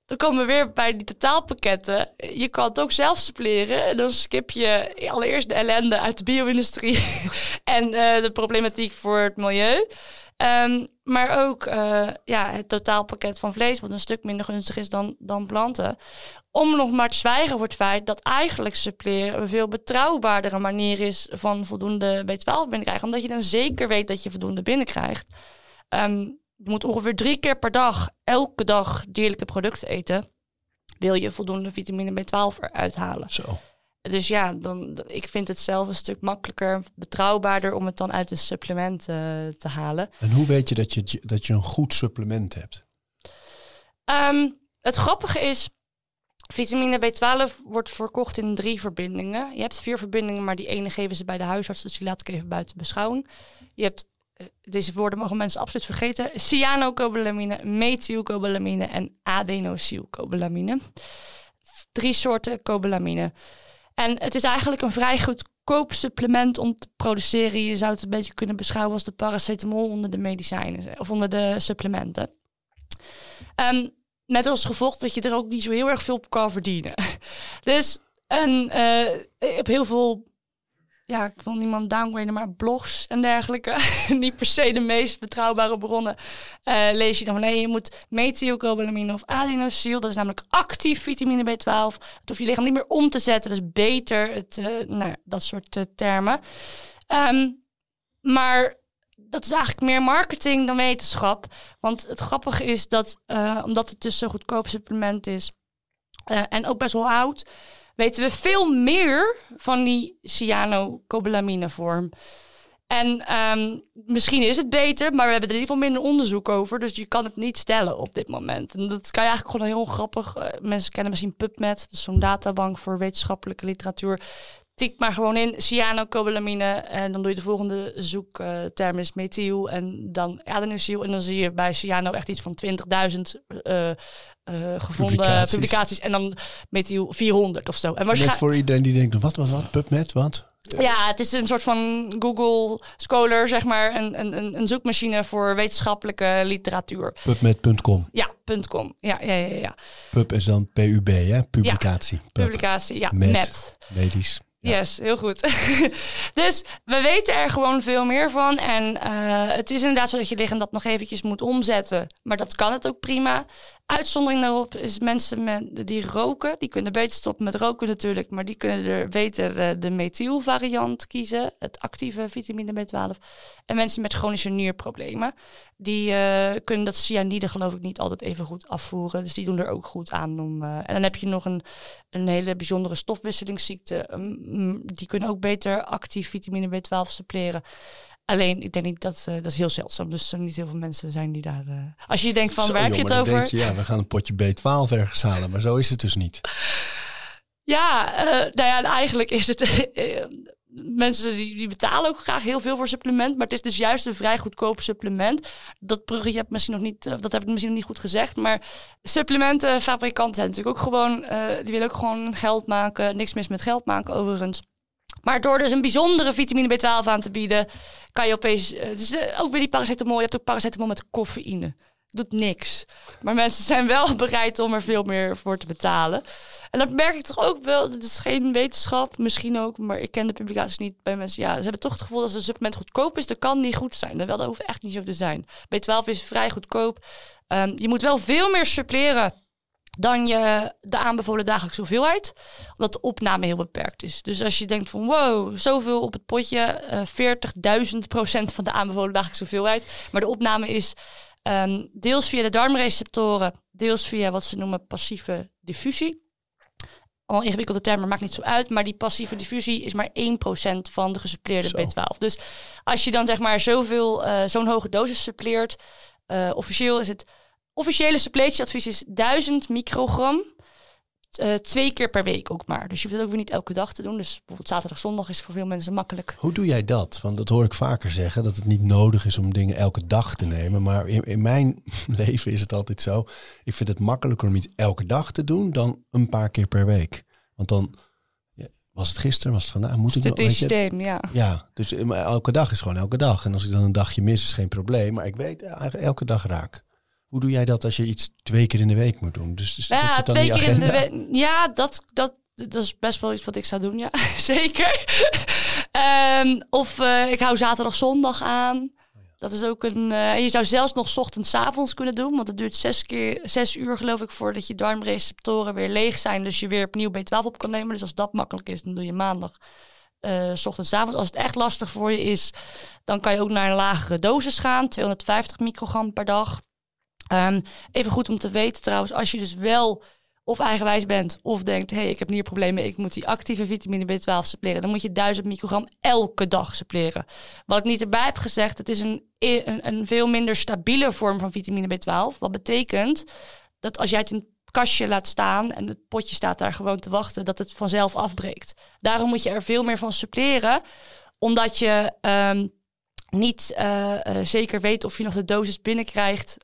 dan komen we weer bij die totaalpakketten. Je kan het ook zelf suppleren. En dan skip je allereerst de ellende uit de bio-industrie en eh, de problematiek voor het milieu. Ehm, maar ook eh, ja, het totaalpakket van vlees, wat een stuk minder gunstig is dan, dan planten. Om nog maar te zwijgen voor het feit dat eigenlijk suppleren een veel betrouwbaardere manier is van voldoende B12 binnenkrijgen. Omdat je dan zeker weet dat je voldoende binnenkrijgt. Ehm, je moet ongeveer drie keer per dag, elke dag dierlijke producten eten. Wil je voldoende vitamine B12 eruit halen. Zo. Dus ja, dan, ik vind het zelf een stuk makkelijker, betrouwbaarder om het dan uit een supplement eh, te halen. En hoe weet je dat je, dat je een goed supplement hebt? Ehm, het grappige is, vitamine B12 wordt verkocht in drie verbindingen. Je hebt vier verbindingen, maar die ene geven ze bij de huisarts, dus die laat ik even buiten beschouwing. Je hebt, deze woorden mogen mensen absoluut vergeten, cyanocobalamine, methylcobalamine en adenosylcobalamine. Drie soorten cobalamine. En het is eigenlijk een vrij goedkoop supplement om te produceren. Je zou het een beetje kunnen beschouwen als de paracetamol onder de medicijnen of onder de supplementen. Ehm, met als gevolg dat je er ook niet zo heel erg veel op kan verdienen. Dus en, eh, ik heb heel veel, ja, ik wil niemand downgraden, maar blogs en dergelijke. niet per se de meest betrouwbare bronnen. eh, lees je dan van nee, je moet methylcobalamine of adenosyl. Dat is namelijk actief vitamine B12. Het hoeft je lichaam niet meer om te zetten. Dat is beter. Het, eh, nou, dat soort eh, termen. Ehm, maar dat is eigenlijk meer marketing dan wetenschap. Want het grappige is dat, omdat het dus zo'n goedkoop supplement is en ook best wel oud, weten we veel meer van die cyanocobalamine vorm. En ehm, misschien is het beter, maar we hebben er in ieder geval minder onderzoek over. Dus je kan het niet stellen op dit moment. En dat kan je eigenlijk gewoon heel grappig. eh, mensen kennen misschien PubMed, is zo'n databank voor wetenschappelijke literatuur. Tik maar gewoon in cyanocobalamine en dan doe je de volgende zoekterm is methyl en dan adenosyl. En dan zie je bij cyano echt iets van 20.000 eh, eh, gevonden Publicaties. publicaties. En dan methyl 400 of zo. En Net waarschijnlijk... voor iedereen die denkt, wat, wat, wat, PubMed, wat? Ja, het is een soort van Google Scholar, zeg maar. Een, een, een- zoekmachine voor wetenschappelijke literatuur. PubMed.com. Ja, .com. Ja, ja, ja, ja. Pub is dan PUB, hè? Publicatie. Pub. Publicatie, ja, met. Medisch. Yes, heel goed. dus we weten er gewoon veel meer van. En eh, het is inderdaad zo dat je lichaam dat nog eventjes moet omzetten. Maar dat kan het ook prima. Uitzondering daarop is mensen met, die roken. Die kunnen beter stoppen met roken natuurlijk. Maar die kunnen er beter eh, de methylvariant kiezen. Het actieve vitamine B12. En mensen met chronische nierproblemen. Die eh, kunnen dat cyanide geloof ik niet altijd even goed afvoeren. Dus die doen er ook goed aan. Om, eh, en dan heb je nog een, een hele bijzondere stofwisselingsziekte. Mm, die kunnen ook beter actief vitamine B12 suppleren. Alleen, ik denk niet dat eh, dat is heel zeldzaam. Dus er niet heel veel mensen zijn die daar. eh, Als je denkt van Zo, waar heb je het over? Denk je, ja, we gaan een potje B12 ergens halen, maar zo is het dus niet. Ja, eh, nou ja, eigenlijk is het. mensen die, die betalen ook graag heel veel voor supplement. Maar het is dus juist een vrij goedkoop supplement. Dat bruggetje heb misschien nog niet, dat heb ik misschien nog niet goed gezegd. Maar supplementenfabrikanten zijn natuurlijk ook gewoon. die willen ook gewoon geld maken. Niks mis met geld maken overigens. Maar door dus een bijzondere vitamine B12 aan te bieden, kan je opeens... Het is ook weer die paracetamol. Je hebt ook paracetamol met coffeïne doet niks. Maar mensen zijn wel bereid om er veel meer voor te betalen. En dat merk ik toch ook wel. Dat is geen wetenschap, misschien ook, maar ik ken de publicaties niet bij mensen. Ja, ze hebben toch het gevoel dat als een supplement goedkoop is, dat kan niet goed zijn. Dat, dat hoeft echt niet zo te zijn. B12 is vrij goedkoop. Um, je moet wel veel meer suppleren dan je de aanbevolen dagelijkse hoeveelheid. Omdat de opname heel beperkt is. Dus als je denkt van wow, zoveel op het potje, uh, 40.000 procent van de aanbevolen dagelijkse hoeveelheid. Maar de opname is Um, deels via de darmreceptoren, deels via wat ze noemen passieve diffusie. Al ingewikkelde termen, maakt niet zo uit. Maar die passieve diffusie is maar 1% van de gesuppleerde B12. Dus als je dan zeg maar zoveel, uh, zo'n hoge dosis suppleert, uh, officieel is het officiële suppletieadvies is 1000 microgram uh, twee keer per week ook maar. Dus je hoeft het ook weer niet elke dag te doen. Dus bijvoorbeeld zaterdag, zondag is voor veel mensen makkelijk. Hoe doe jij dat? Want dat hoor ik vaker zeggen, dat het niet nodig is om dingen elke dag te nemen. Maar in, in mijn leven is het altijd zo. Ik vind het makkelijker om iets elke dag te doen dan een paar keer per week. Want dan was het gisteren, was het vandaag. Moet ik het systeem, ja. Ja, dus eh, elke dag is gewoon elke dag. En als ik dan een dagje mis, is geen probleem. Maar ik weet eigenlijk elke dag raak. Hoe doe jij dat als je iets twee keer in de week moet doen? Dus, dus ja, twee keer in de week. Ja, dat, dat, dat is best wel iets wat ik zou doen, ja. Zeker. um, of uh, ik hou zaterdag, zondag aan. Dat is ook een. Uh, en je zou zelfs nog ochtends, avonds kunnen doen. Want het duurt zes, keer, zes uur, geloof ik, voordat je darmreceptoren weer leeg zijn. Dus je weer opnieuw B12 op kan nemen. Dus als dat makkelijk is, dan doe je maandag. Uh, ochtends, avonds. Als het echt lastig voor je is, dan kan je ook naar een lagere dosis gaan. 250 microgram per dag. Um, even goed om te weten trouwens, als je dus wel of eigenwijs bent of denkt, hé, hey, ik heb nierproblemen, ik moet die actieve vitamine B12 suppleren, dan moet je 1000 microgram elke dag suppleren. Wat ik niet erbij heb gezegd, het is een, een, een veel minder stabiele vorm van vitamine B12. Wat betekent dat als jij het in kastje laat staan en het potje staat daar gewoon te wachten, dat het vanzelf afbreekt. Daarom moet je er veel meer van suppleren, omdat je um, niet uh, uh, zeker weet of je nog de dosis binnenkrijgt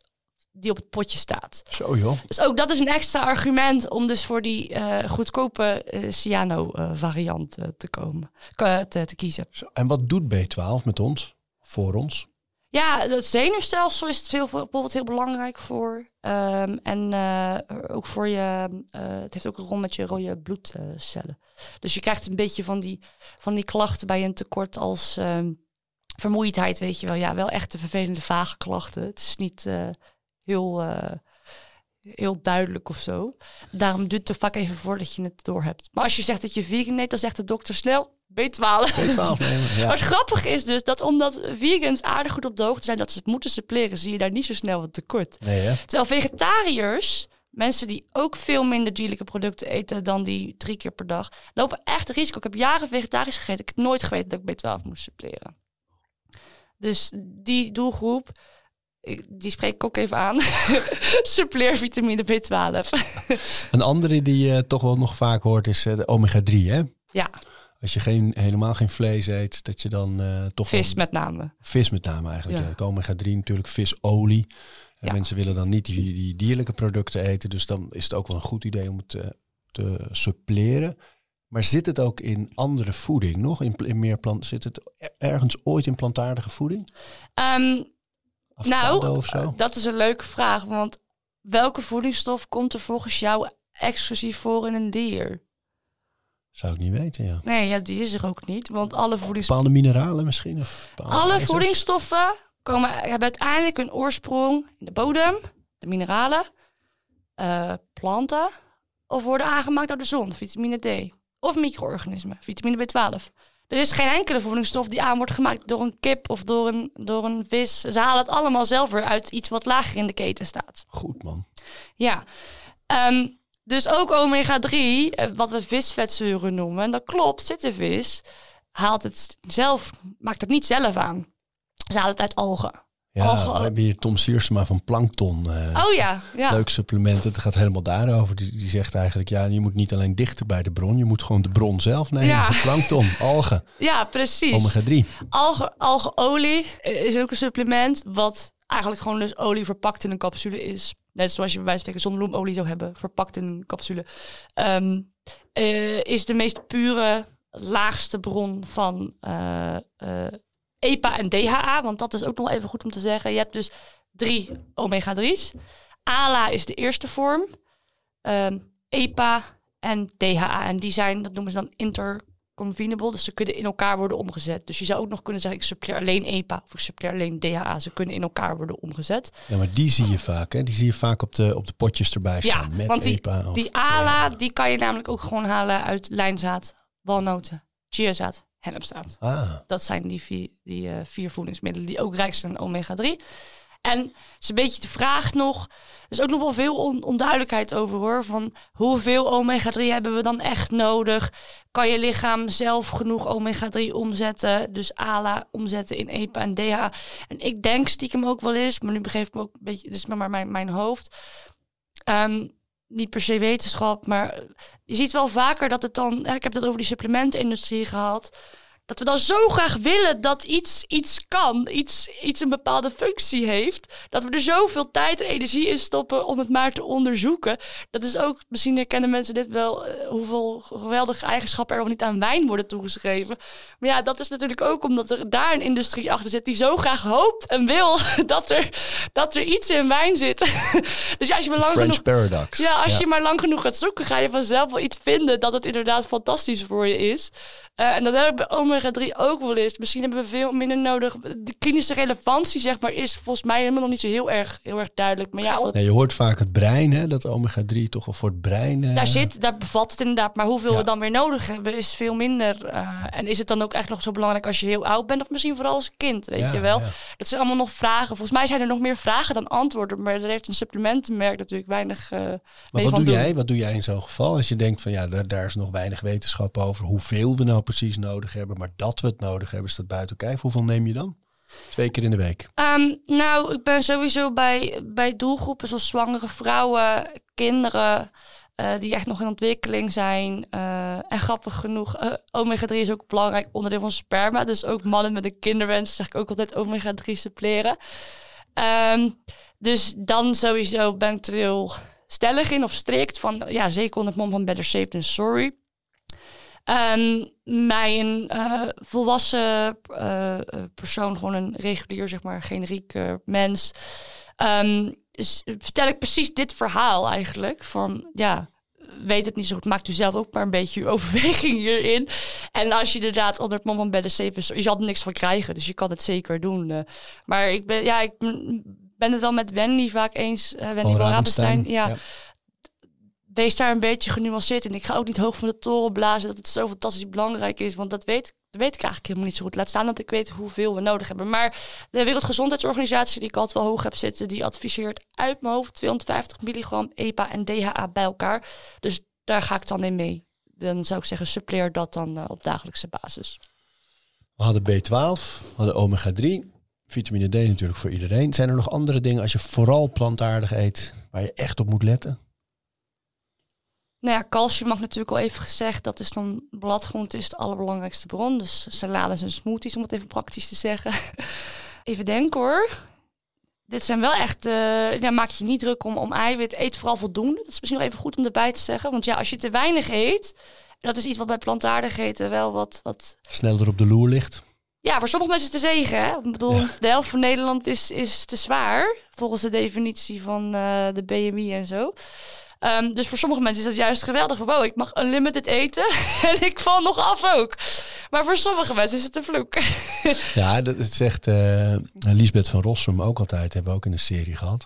die op het potje staat. Zo joh. Dus ook dat is een extra argument om dus voor die uh, goedkope uh, cyano uh, variant te komen, te, te, kiezen. Zo, en wat doet B12 met ons, voor ons? Ja, het zenuwstelsel is het veel, bijvoorbeeld heel belangrijk voor. Um, en ook voor je, het heeft ook een rol met je rode bloedcellen. dus je krijgt een beetje van die, van die klachten bij een tekort als um, vermoeidheid, weet je wel. Ja, wel echt de vervelende vage klachten. Het is niet heel, uh, heel duidelijk of zo. Daarom duurt het er vaak even voordat je het door hebt. Maar als je zegt dat je vegan eet, dan zegt de dokter snel B12. B12 nemen, ja. Wat grappig is dus dat omdat vegans aardig goed op de hoogte zijn dat ze het moeten suppleren, zie je daar niet zo snel wat tekort. Nee, Terwijl vegetariërs, mensen die ook veel minder dierlijke producten eten dan die drie keer per dag, lopen echt risico. Ik heb jaren vegetarisch gegeten. Ik heb nooit geweten dat ik B12 moest suppleren. Dus die doelgroep, die spreek ik ook even aan. Suppleer vitamine B12. een andere die je toch wel nog vaak hoort is eh, de omega-3, hè? Ja. Als je geen, helemaal geen vlees eet, dat je dan uh, toch... Vis met name. Vis met name eigenlijk, ja. Omega-3 natuurlijk, visolie. En mensen willen dan niet die, die, dierlijke producten eten. Dus dan is het ook wel een goed idee om het te, te suppleren. Maar zit het ook in andere voeding nog? In, in meer plant, zit het ergens ooit in plantaardige voeding? Um, nou, dat is een leuke vraag. Want welke voedingsstof komt er volgens jou exclusief voor in een dier? Zou ik niet weten, ja. Nee, ja, die is er ook niet. Want alle voedingsstoffen... Bepaalde mineralen misschien? Of alle voedingsstoffen komen, hebben uiteindelijk hun oorsprong in de bodem, de mineralen, uh, planten... of worden aangemaakt door de zon, vitamine D. Of micro-organismen, vitamine B12. Er is geen enkele voedingsstof die aan wordt gemaakt door een kip of door een, door een vis. Ze halen het allemaal zelf weer uit iets wat lager in de keten staat. Goed man. Ja. Um, dus ook omega-3, eh, wat we visvetzuren noemen. En dat klopt, zit de vis. Haalt het zelf, maakt het niet zelf aan. Ze halen het uit algen. Ja, we hebben hier Tom Siersma van Plankton. Uh, oh ja, ja. Leuk supplement. Het gaat helemaal daarover. Die, die zegt eigenlijk, ja, je moet niet alleen dichter bij de bron. Je moet gewoon de bron zelf nemen. Ja. Plankton, algen. Ja, precies. Omega-3. Algen, algeolie is ook een supplement wat eigenlijk gewoon dus olie verpakt in een capsule is. Net zoals je bij wijze van spreken zonnebloemolie zou hebben, verpakt in een capsule. Um, uh, is de meest pure laagste bron van uh, EPA en DHA. Want dat is ook nog even goed om te zeggen. Je hebt dus drie omega-3's. ALA is de eerste vorm. EPA en DHA. En die zijn, dat noemen ze dan interconvenable. Dus ze kunnen in elkaar worden omgezet. Dus je zou ook nog kunnen zeggen, ik suppleer alleen EPA of ik suppleer alleen DHA. Ze kunnen in elkaar worden omgezet. Ja, maar die zie je vaak, hè? Die zie je vaak op de, op de potjes erbij staan. Ja, met want die, EPA. die ALA, die kan je namelijk ook gewoon halen uit lijnzaad, walnoten, chiazaad, hennepzaad. Ah. Dat zijn die vier, die, uh, vier voedingsmiddelen die ook rijk zijn aan omega-3. En het is een beetje de vraag nog. Er is ook nog wel veel onduidelijkheid over hoor. Van hoeveel omega-3 hebben we dan echt nodig? Kan je lichaam zelf genoeg omega-3 omzetten? Dus ALA omzetten in EPA en DHA. En ik denk stiekem ook wel eens, maar nu begreep ik me ook een beetje, dit is maar mijn, mijn hoofd. Um, niet per se wetenschap, maar je ziet wel vaker dat het dan. Ik heb dat over die supplementenindustrie gehad dat we dan zo graag willen dat iets iets kan, iets, iets een bepaalde functie heeft, dat we er zoveel tijd en energie in stoppen om het maar te onderzoeken. Dat is ook, misschien herkennen mensen dit wel, uh, hoeveel geweldige eigenschappen er wel niet aan wijn worden toegeschreven. Maar ja, dat is natuurlijk ook omdat er daar een industrie achter zit die zo graag hoopt en wil dat er, dat er iets in wijn zit. dus ja, als je maar lang French genoeg. paradox. Ja, als je maar lang genoeg gaat zoeken, ga je vanzelf wel iets vinden dat het inderdaad fantastisch voor je is. Uh, en dat heb ik bij omega-3 ook wel eens. Misschien hebben we veel minder nodig. De klinische relevantie, zeg maar, is volgens mij helemaal nog niet zo heel erg, heel erg duidelijk. Maar ja, nee, je hoort vaak het brein, hè, dat omega-3 toch wel voor het brein. Uh... Daar zit, daar bevat het inderdaad. Maar hoeveel ja. we dan weer nodig hebben, is veel minder. Uh, en is het dan ook echt nog zo belangrijk als je heel oud bent, of misschien vooral als kind, weet ja, je wel? Ja. Dat zijn allemaal nog vragen. Volgens mij zijn er nog meer vragen dan antwoorden. Maar er heeft een supplementenmerk natuurlijk weinig. maar wat doe doen. jij? Wat doe jij in zo'n geval? Als je denkt van ja, daar, daar is nog weinig wetenschap over hoeveel we nou precies nodig hebben, maar dat we het nodig hebben, staat buiten kijf. Hoeveel neem je dan? Twee keer in de week? Um, nou, ik ben sowieso bij, bij doelgroepen zoals zwangere vrouwen, kinderen, uh, die echt nog in ontwikkeling zijn. Uh, en grappig genoeg, uh, omega-3 is ook belangrijk onderdeel van sperma. Dus ook mannen met een kinderwens zeg ik ook altijd omega-3 suppleren. Um, dus dan sowieso ben ik er heel stellig in of strikt van, ja, zeker onder het mom van better safe than sorry. Um, mij een uh, volwassen uh, persoon, gewoon een regulier, zeg maar, generiek uh, mens, um, vertel ik precies dit verhaal eigenlijk. Van ja, weet het niet zo goed, maakt u zelf ook maar een beetje uw overweging hierin. En als je inderdaad onder het mom van bedden safe is, je zal er niks van krijgen, dus je kan het zeker doen. maar ik ben, ja, ik ben het wel met Wendy vaak eens, Wendy van Rabenstein. Ja, ja wees daar een beetje genuanceerd in. Ik ga ook niet hoog van de toren blazen dat het zo fantastisch belangrijk is. Want dat weet, dat weet ik eigenlijk helemaal niet zo goed. Laat staan dat ik weet hoeveel we nodig hebben. Maar de Wereldgezondheidsorganisatie, die ik altijd wel hoog heb zitten, die adviseert uit mijn hoofd 250 milligram EPA en DHA bij elkaar. Dus daar ga ik dan in mee. Dan zou ik zeggen, suppleer dat dan uh, op dagelijkse basis. We hadden B12, we hadden omega-3. Vitamine D natuurlijk voor iedereen. Zijn er nog andere dingen als je vooral plantaardig eet waar je echt op moet letten? Nou ja, calcium mag natuurlijk al even gezegd. Dat is dan bladgroente is de allerbelangrijkste bron. Dus salades en smoothies, om het even praktisch te zeggen. even denken hoor. Dit zijn wel echt, uh, ja, maak je niet druk om, om eiwit. Eet vooral voldoende. Dat is misschien nog even goed om erbij te zeggen. Want ja, als je te weinig eet, dat is iets wat bij plantaardig eten wel wat... wat... Sneller op de loer ligt. Ja, voor sommige mensen is het te zegen. Hè? Ik bedoel, ja. de helft van Nederland is, is te zwaar. Volgens de definitie van uh, de BMI en zo. Um, dus voor sommige mensen is dat juist geweldig. Wow, ik mag unlimited eten en ik val nog af ook. Maar voor sommige mensen is het een vloek. ja, dat zegt uh, Lisbeth van Rossum ook altijd. Hebben we ook in een serie gehad.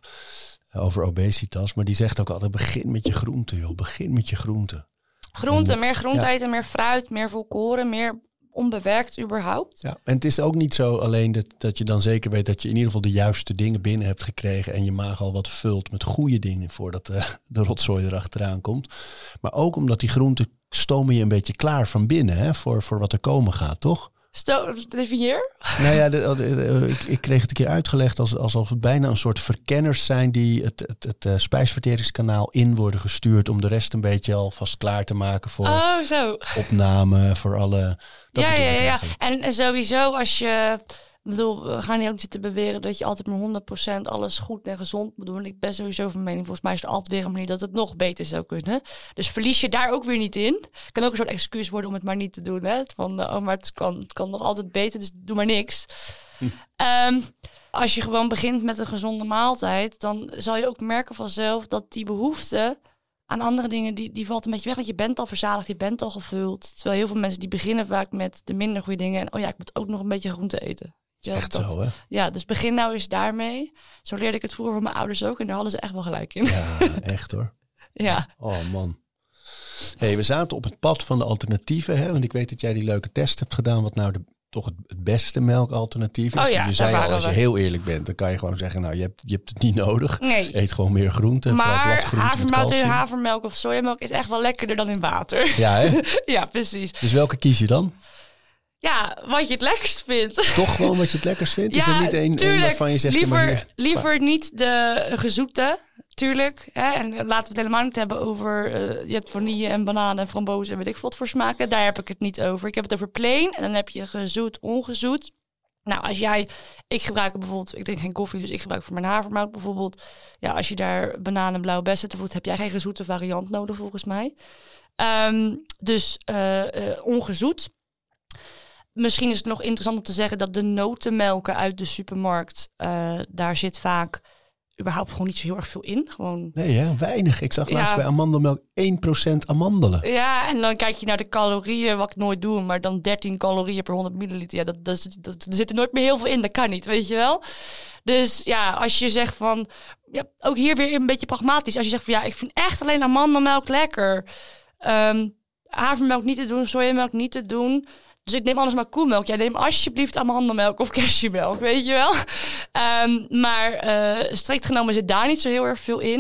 Uh, over obesitas. Maar die zegt ook altijd, begin met je groente joh. Begin met je groente. Groente, meer groente ja. eten, meer fruit, meer volkoren, meer onbewerkt überhaupt. Ja, en het is ook niet zo alleen dat, dat je dan zeker weet dat je in ieder geval de juiste dingen binnen hebt gekregen en je maag al wat vult met goede dingen voordat uh, de rotzooi erachteraan komt. Maar ook omdat die groenten stomen je een beetje klaar van binnen hè, voor, voor wat er komen gaat, toch? Definieer. Nou ja, de, de, de, ik, ik, kreeg het een keer uitgelegd als, alsof het bijna een soort verkenners zijn die het, het, het uh, spijsverteringskanaal in worden gestuurd om de rest een beetje alvast klaar te maken voor oh, zo. opname, voor alle. ja, ja, ja. En, en sowieso als je Ik bedoel, we gaan niet ook zitten beweren dat je altijd maar 100% alles goed en gezond moet doen. Ik ben sowieso van mening, volgens mij is er altijd weer een manier dat het nog beter zou kunnen. Dus verlies je daar ook weer niet in. Kan ook een soort excuus worden om het maar niet te doen. Hè? Van, oh, maar het kan, het kan nog altijd beter, dus doe maar niks. Hm. Ehm, als je gewoon begint met een gezonde maaltijd, dan zal je ook merken vanzelf dat die behoefte aan andere dingen, die, die valt een beetje weg. Want je bent al verzadigd, je bent al gevuld. Terwijl heel veel mensen die beginnen vaak met de minder goede dingen. En oh ja, ik moet ook nog een beetje groente eten. Echt zo, hè? Ja, dus begin nou eens daarmee. Zo leerde ik het vroeger van mijn ouders ook. En daar hadden ze echt wel gelijk in. Ja, echt hoor. ja. Oh man. hey, we zaten op het pad van de alternatieven. Hè? Want ik weet dat jij die leuke test hebt gedaan. Wat nou de toch het, beste melkalternatief is. Oh ja, je zei al, als je heel eerlijk bent, dan kan je gewoon zeggen, nou, je hebt, je hebt het niet nodig. Nee. Eet gewoon meer groente. Maar havermout in havermelk of sojamelk is echt wel lekkerder dan in water. Ja, hè? ja, precies. Dus welke kies je dan? Ja, wat je het lekkerst vindt. Toch gewoon wat je het lekkerst vindt? Ja, is er niet één waarvan je zegt... Liever, liever niet de gezoete, tuurlijk. Hè? En laten we het helemaal niet hebben over... Uh, je hebt vanille en bananen en frambozen en weet ik wat voor smaken. Daar heb ik het niet over. Ik heb het over plain en dan heb je gezoet, ongezoet. Nou, als jij, ik gebruik bijvoorbeeld, ik drink geen koffie, dus ik gebruik voor mijn havermout bijvoorbeeld. Ja, als je daar bananen en blauwe bessen te voet, heb jij geen gezoete variant nodig volgens mij. Um, dus uh, uh, ongezoet. Misschien is het nog interessant om te zeggen dat de notenmelken uit de supermarkt, uh, daar zit vaak überhaupt gewoon niet zo heel erg veel in. Gewoon... Nee, ja, weinig. Ik zag laatst bij amandelmelk 1% amandelen. Ja, en dan kijk je naar de calorieën, wat ik nooit doe, maar dan 13 calorieën per 100 milliliter. Ja, dat, dat, dat, er zit er nooit meer heel veel in. Dat kan niet, weet je wel. Dus ja, als je zegt van, ja, ook hier weer een beetje pragmatisch. Als je zegt van, ja, ik vind echt alleen amandelmelk lekker. Um, havermelk niet te doen, sojamelk niet te doen. Dus ik neem anders maar koelmelk. Jij neem alsjeblieft amandelmelk of cashewmelk, weet je wel. Um, maar uh, strikt genomen zit daar niet zo heel erg veel in.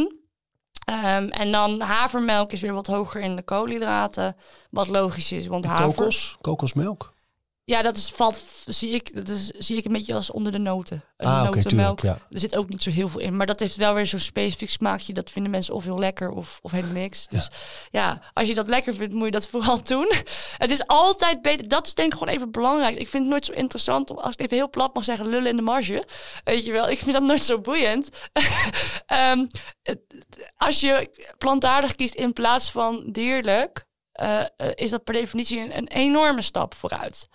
Um, en dan havermelk is weer wat hoger in de koolhydraten. Wat logisch is, want haver... Kokos? Kokosmelk? Ja, dat is, valt, zie ik, dat is, zie ik een beetje als onder de noten. Een ah, notenmelk. ja. Er zit ook niet zo heel veel in. Maar dat heeft wel weer zo'n specifiek smaakje. Dat vinden mensen of heel lekker of, of helemaal niks. Dus ja. als je dat lekker vindt, moet je dat vooral doen. Het is altijd beter. Dat is denk ik gewoon even belangrijk. Ik vind het nooit zo interessant om, als ik even heel plat mag zeggen, lullen in de marge. Weet je wel, ik vind dat nooit zo boeiend. um, als je plantaardig kiest in plaats van dierlijk uh, is dat per definitie een, enorme stap vooruit.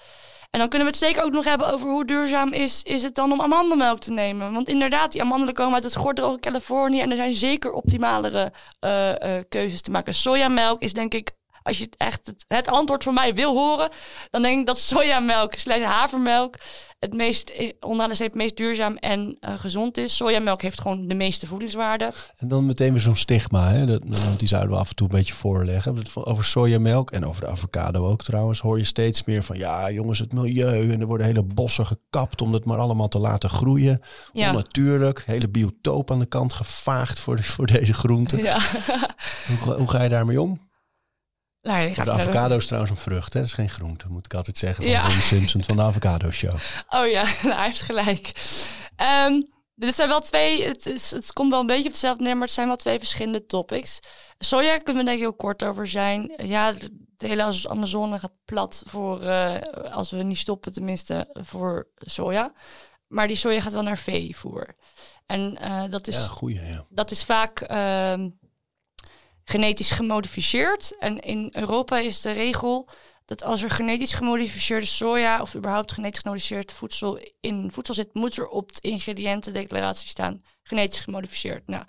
En dan kunnen we het zeker ook nog hebben over hoe duurzaam is, is het dan om amandelmelk te nemen. Want inderdaad, die amandelen komen uit het gordroge Californië en er zijn zeker optimalere uh, keuzes te maken. Sojamelk is denk ik als je echt het, het, antwoord van mij wil horen, dan denk ik dat sojamelk slash havermelk het meest, eh, onderaan de het meest duurzaam en uh, gezond is. Sojamelk heeft gewoon de meeste voedingswaarde. En dan meteen weer zo'n stigma, hè? Dat, die zouden we af en toe een beetje voorleggen. Over sojamelk en over de avocado ook trouwens, hoor je steeds meer van ja, jongens, het milieu. En er worden hele bossen gekapt om het maar allemaal te laten groeien. Ja. Onnatuurlijk, hele biotoop aan de kant gevaagd voor, voor deze groenten. Ja. hoe, hoe ga je daarmee om? Nou, de avocado is trouwens een vrucht, hè? dat is geen groente, moet ik altijd zeggen. Van ja. Simpson van de Avocado Show. Oh ja, nou, hij heeft gelijk. Um, dit zijn wel twee, het, is, het komt wel een beetje op hetzelfde neer, maar het zijn wel twee verschillende topics. Soja kunnen we denk ik heel kort over zijn. Ja, de hele Amazone gaat plat voor, uh, als we niet stoppen tenminste, voor soja. Maar die soja gaat wel naar veevoer. En uh, dat is, ja, goeie, ja. dat is vaak... Uh, genetisch gemodificeerd. En in Europa is de regel dat als er genetisch gemodificeerde soja of überhaupt genetisch gemodificeerd voedsel in voedsel zit, moet er op de ingrediëntendeclaratie staan genetisch gemodificeerd. Nou,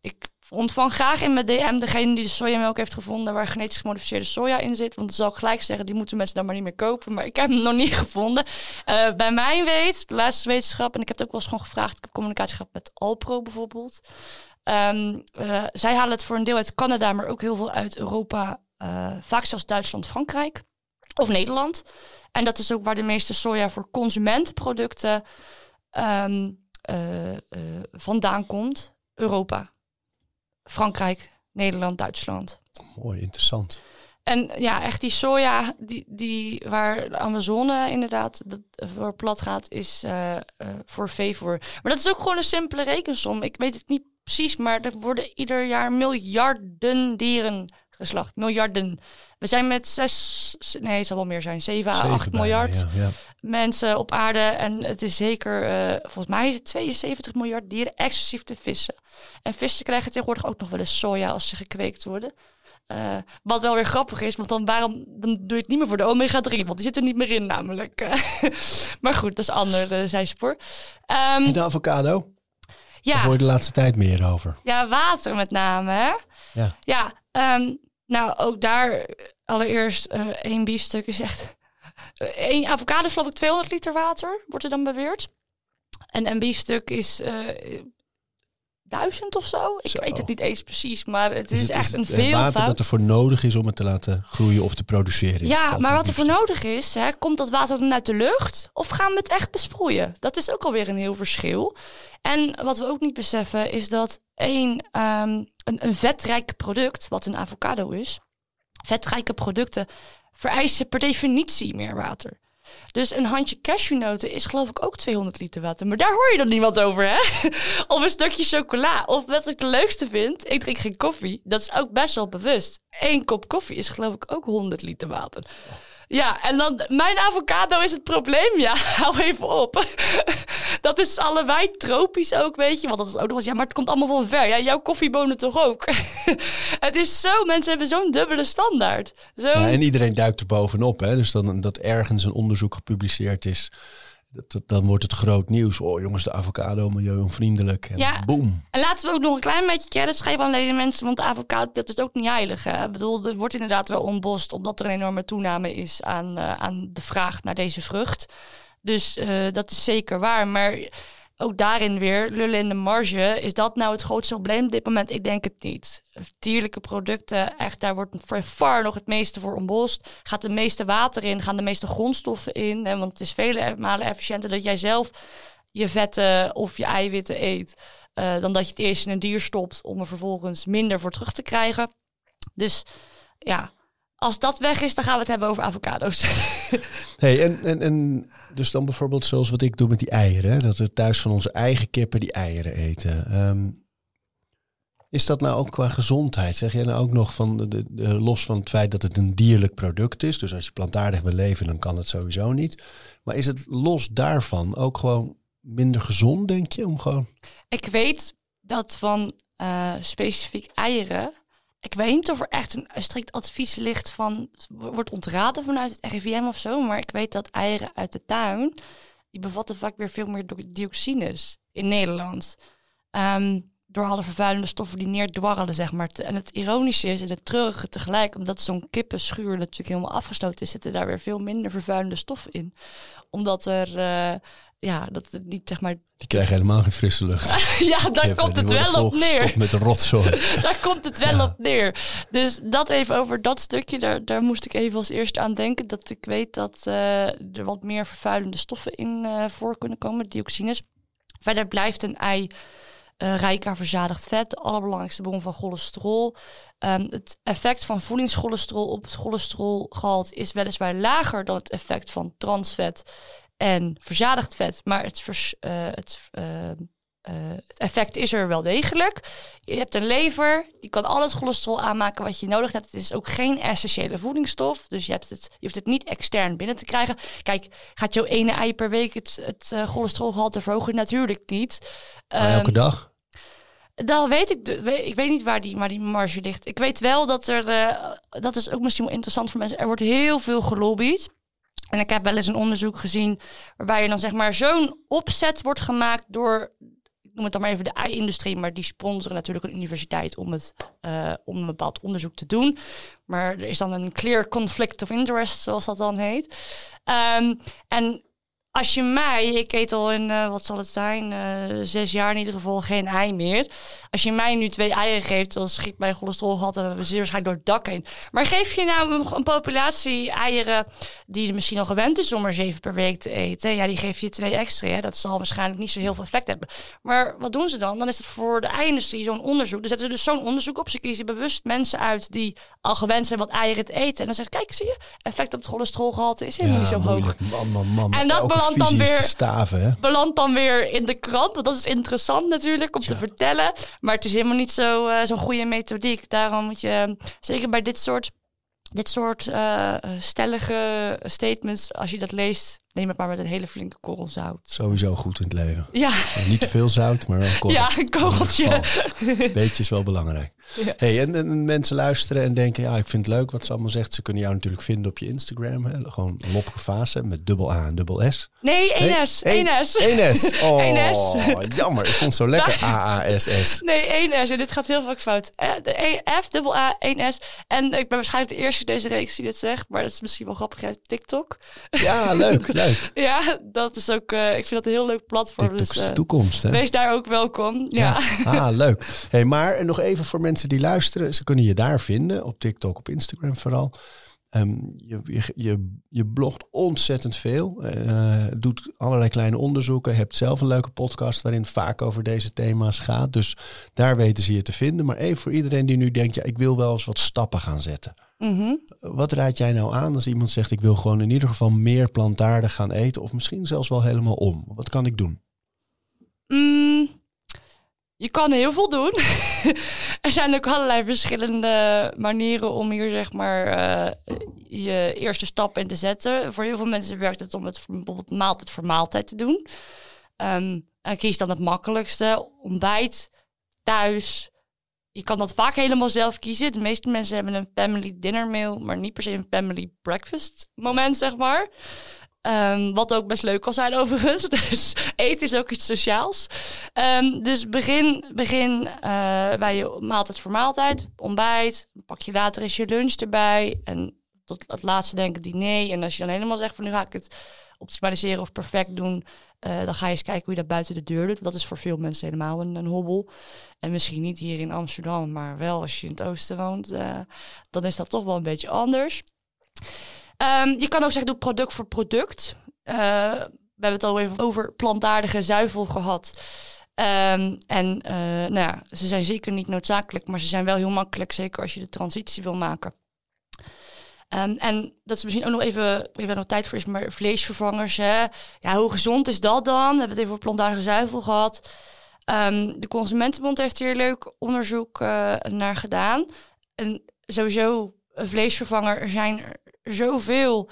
ik ontvang graag in mijn DM degene die de sojamelk heeft gevonden waar genetisch gemodificeerde soja in zit. Want dan zal ik gelijk zeggen, die moeten mensen dan maar niet meer kopen. Maar ik heb hem nog niet gevonden. Uh, bij mijn weet, de laatste wetenschap, en ik heb het ook wel eens gewoon gevraagd. Ik heb communicatie gehad met Alpro bijvoorbeeld. Um, uh, zij halen het voor een deel uit Canada, maar ook heel veel uit Europa. Uh, vaak zelfs Duitsland, Frankrijk of Nederland. En dat is ook waar de meeste soja voor consumentenproducten um, uh, vandaan komt. Europa, Frankrijk, Nederland, Duitsland. Mooi, interessant. En ja, echt die soja die, die waar de Amazone inderdaad dat voor plat gaat, is uh, uh, voor veevoer. Maar dat is ook gewoon een simpele rekensom. Ik weet het niet precies, maar er worden ieder jaar miljarden dieren geslacht. Miljarden. We zijn met zes, nee, het zal wel meer zijn, zeven, à acht miljard ja, ja. mensen op aarde. En het is zeker, eh, volgens mij is het 72 miljard dieren exclusief te vissen. En vissen krijgen tegenwoordig ook nog wel eens soja als ze gekweekt worden. Uh, wat wel weer grappig is, want dan, waarom, dan doe je het niet meer voor de omega-3, want die zit er niet meer in namelijk. maar goed, dat is ander uh, zijspoor. Um, en de avocado? Ja. Daar hoor je de laatste tijd meer over. Ja, water met name. Hè? Ja. Ja, um, nou ook daar allereerst uh, één biefstuk is echt... Eén avocado is geloof ik 200 liter water, wordt er dan beweerd. En een biefstuk is duizend of zo. Ik weet het niet eens precies, maar het is, echt een veel water dat er voor nodig is om het te laten groeien of te produceren. Ja, maar wat er voor nodig is, hè, komt dat water dan uit de lucht of gaan we het echt besproeien? Dat is ook alweer een heel verschil. En wat we ook niet beseffen is dat één, um, een, een vetrijk product, wat een avocado is, vetrijke producten vereisen per definitie meer water. Dus een handje cashewnoten is geloof ik ook 200 liter water. Maar daar hoor je dan niemand over, hè? of een stukje chocola. Of wat ik het leukste vind, ik drink geen koffie. Dat is ook best wel bewust. Eén kop koffie is geloof ik ook 100 liter water. Ja, en dan mijn avocado is het probleem. Ja, hou even op. dat is allebei tropisch ook, weet je. Want dat is ook nog eens, ja, maar het komt allemaal van ver. Ja, jouw koffiebonen toch ook. het is zo, mensen hebben zo'n dubbele standaard. Zo... Ja, en iedereen duikt er bovenop, hè. Dus dan dat ergens een onderzoek gepubliceerd is dat, dan wordt het groot nieuws. Oh jongens, de avocado, milieuonvriendelijk. En ja, boom. En laten we ook nog een klein beetje credit schrijven aan deze mensen. Want de avocado, dat is ook niet heilig. Hè? Ik bedoel, er wordt inderdaad wel ontbost. Omdat er een enorme toename is aan, uh, aan de vraag naar deze vrucht. Dus uh, dat is zeker waar. Maar ook daarin weer, lullen in de marge. Is dat nou het grootste probleem op dit moment? Ik denk het niet. Dierlijke producten, echt, daar wordt far nog het meeste voor ontbost. Gaat de meeste water in, gaan de meeste grondstoffen in. Hè, want het is vele malen efficiënter dat jij zelf je vetten of je eiwitten eet. Uh, dan dat je het eerst in een dier stopt om er vervolgens minder voor terug te krijgen. Dus ja, als dat weg is, dan gaan we het hebben over avocado's. hey, en, en, en dus dan bijvoorbeeld zoals wat ik doe met die eieren. Dat we thuis van onze eigen kippen die eieren eten. Um, is dat nou ook qua gezondheid? Zeg jij nou ook nog van de, los van het feit dat het een dierlijk product is. Dus als je plantaardig wil leven, dan kan het sowieso niet. Maar is het los daarvan ook gewoon minder gezond, denk je? Om gewoon... Ik weet dat van uh, specifiek eieren ik weet niet of er echt een strikt advies ligt van, wordt ontraden vanuit het RIVM of zo, maar ik weet dat eieren uit de tuin, die bevatten vaak weer veel meer dioxines in Nederland. Um, door alle vervuilende stoffen die neerdwarrelen, zeg maar. En het ironische is en het treurige tegelijk, omdat zo'n kippenschuur natuurlijk helemaal afgesloten is, zitten daar weer veel minder vervuilende stoffen in. Omdat er uh, ja, dat het niet zeg maar. Die krijgen helemaal geen frisse lucht. ja, daar komt het wel op neer. met de rotzooi. daar komt het wel op neer. Dus dat even over dat stukje, daar, daar moest ik even als eerste aan denken. Dat ik weet dat uh, er wat meer vervuilende stoffen in uh, voor kunnen komen, dioxines. Verder blijft een ei uh, rijk aan verzadigd vet, de allerbelangrijkste bron van cholesterol. Um, het effect van voedingscholesterol op het cholesterolgehalte is weliswaar lager dan het effect van transvet en verzadigd vet. Maar het, vers, uh, het, uh, uh, het, effect is er wel degelijk. Je hebt een lever, die kan al het cholesterol aanmaken wat je nodig hebt. Het is ook geen essentiële voedingsstof. Dus je, hebt het, je hoeft het niet extern binnen te krijgen. Kijk, gaat jouw ene ei per week het, het cholesterolgehalte verhogen? Natuurlijk niet. Maar elke um, dag? Dat weet ik. Ik weet niet waar die, waar die marge ligt. Ik weet wel dat er. Dat is ook misschien wel interessant voor mensen. Er wordt heel veel gelobbyd. En ik heb wel eens een onderzoek gezien waarbij er dan zeg maar zo'n opzet wordt gemaakt door, ik noem het dan maar even de ei-industrie, maar die sponsoren natuurlijk een universiteit om, het, uh, om een bepaald onderzoek te doen. Maar er is dan een clear conflict of interest, zoals dat dan heet. Um, en als je mij, ik eet al in, uh, wat zal het zijn, uh, zes jaar in ieder geval geen ei meer. Als je mij nu twee eieren geeft, dan schiet mijn cholesterolgehalte zeer waarschijnlijk door het dak heen. Maar geef je nou een, een, populatie eieren die misschien al gewend is om er zeven per week te eten. Ja, die geef je twee extra. Hè? Dat zal waarschijnlijk niet zo heel veel effect hebben. Maar wat doen ze dan? Dan is het voor de ei-industrie zo'n onderzoek. Dan zetten ze dus zo'n onderzoek op. Ze kiezen bewust mensen uit die al gewend zijn wat eieren te eten. En dan zeggen ze, kijk, zie je, effect op het cholesterolgehalte is helemaal niet zo hoog. Man, man, man. En dat belandt dan weer, staven, belandt dan weer in de krant. Want dat is interessant natuurlijk om te vertellen. Maar het is helemaal niet zo, zo'n goede methodiek. Daarom moet je, zeker bij dit soort dit soort uh, stellige statements, als je dat leest, neem het maar met een hele flinke korrel zout. Sowieso goed in het leven. Ja. niet te veel zout, maar een korrel. Ja, een korreltje. Beetje is wel belangrijk. Ja. Hey, en, en, mensen luisteren en denken, ja, ik vind het leuk wat ze allemaal zegt. Ze kunnen jou natuurlijk vinden op je Instagram. Hè? Gewoon Lopke Fase met dubbel A en dubbel S. Nee, 1S. 1S. 1S. Oh, jammer. Ik vond het zo lekker A-A-S-S. Nee, 1S. En dit gaat heel vaak fout. Eh, de F, dubbel A, 1S. En ik ben waarschijnlijk de eerste deze reeks die dit zegt. Maar dat is misschien wel grappig uit TikTok. Ja, leuk, leuk. ja, dat is ook, uh, ik vind dat een heel leuk platform. TikTok is dus, de toekomst, hè? Wees daar ook welkom. Ja. ja. Ah, leuk. Hey, maar nog even voor mensen die luisteren. Ze kunnen je daar vinden, op TikTok, op Instagram vooral. Um, je, je, je, je, blogt ontzettend veel, uh, doet allerlei kleine onderzoeken, hebt zelf een leuke podcast waarin het vaak over deze thema's gaat. Dus daar weten ze je te vinden. Maar even voor iedereen die nu denkt, ja, ik wil wel eens wat stappen gaan zetten. Mm -hmm. Wat raad jij nou aan als iemand zegt, ik wil gewoon in ieder geval meer plantaardig gaan eten of misschien zelfs wel helemaal om? Wat kan ik doen? Mm, je kan heel veel doen. er zijn ook allerlei verschillende manieren om hier zeg maar uh, je eerste stap in te zetten. Voor heel veel mensen werkt het om het bijvoorbeeld maaltijd voor maaltijd te doen. Um, en kies dan het makkelijkste. Ontbijt, thuis. Je kan dat vaak helemaal zelf kiezen. De meeste mensen hebben een family dinner meal, maar niet per se een family breakfast moment, zeg maar. Um, wat ook best leuk kan zijn overigens. Dus eten is ook iets sociaals. Um, dus begin, begin uh, bij je maaltijd voor maaltijd. Ontbijt. Pak je later eens je lunch erbij. En tot het laatste denk ik diner. En als je dan helemaal zegt van nu ga ik het optimaliseren of perfect doen. Uh, dan ga je eens kijken hoe je dat buiten de deur doet. Dat is voor veel mensen helemaal een, hobbel. En misschien niet hier in Amsterdam, maar wel als je in het oosten woont. Uh, dan is dat toch wel een beetje anders. Um, je kan ook zeggen, doe product voor product. Uh, we hebben het al even over plantaardige zuivel gehad. Um, en uh, nou ja, ze zijn zeker niet noodzakelijk, maar ze zijn wel heel makkelijk, zeker als je de transitie wil maken. Um, en dat is misschien ook nog even, ik ben nog tijd voor is, maar vleesvervangers. Hè? Ja, hoe gezond is dat dan? We hebben het even over plantaardige zuivel gehad. De Consumentenbond heeft hier leuk onderzoek uh, naar gedaan. En sowieso, een vleesvervanger zijn er zoveel.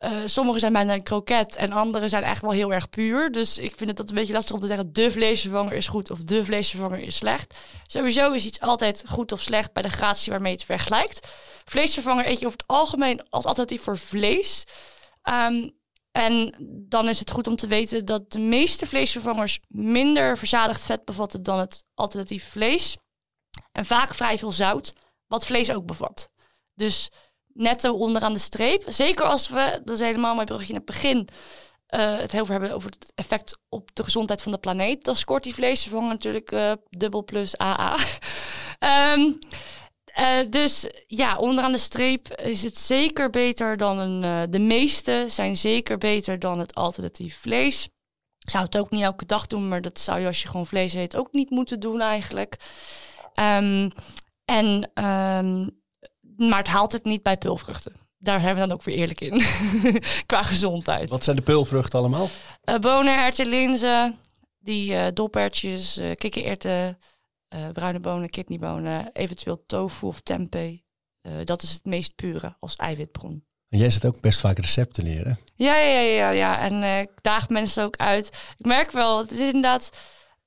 Uh, sommige zijn bijna een kroket en andere zijn echt wel heel erg puur. Dus ik vind het dat een beetje lastig om te zeggen... de vleesvervanger is goed of de vleesvervanger is slecht. Sowieso is iets altijd goed of slecht bij de gratie waarmee het vergelijkt. Vleesvervanger eet je over het algemeen als alternatief voor vlees. Um, en dan is het goed om te weten dat de meeste vleesvervangers... minder verzadigd vet bevatten dan het alternatief vlees. En vaak vrij veel zout, wat vlees ook bevat. Dus netto onderaan de streep. Zeker als we, dat is helemaal mijn brugje in het begin, uh, het heel veel hebben over het effect op de gezondheid van de planeet. Dan scoort die vleesvervanger natuurlijk uh, dubbel plus AA. um, uh, dus ja, onderaan de streep is het zeker beter dan een. de meeste zijn zeker beter dan het alternatief vlees. Ik zou het ook niet elke dag doen, maar dat zou je als je gewoon vlees eet ook niet moeten doen eigenlijk. Um, en um, maar het haalt het niet bij pulvruchten. Daar zijn we dan ook weer eerlijk in. Qua gezondheid. Wat zijn de pulvruchten allemaal? Uh, bonen, erwten, linzen, die uh, dopertjes, uh, kikkererwten, bruine bonen, kidneybonen, eventueel tofu of tempeh. dat is het meest pure als eiwitbron. En jij zet ook best vaak recepten neer, hè? Ja, ja, ja, ja. En ik daag mensen ook uit. Ik merk wel, het is inderdaad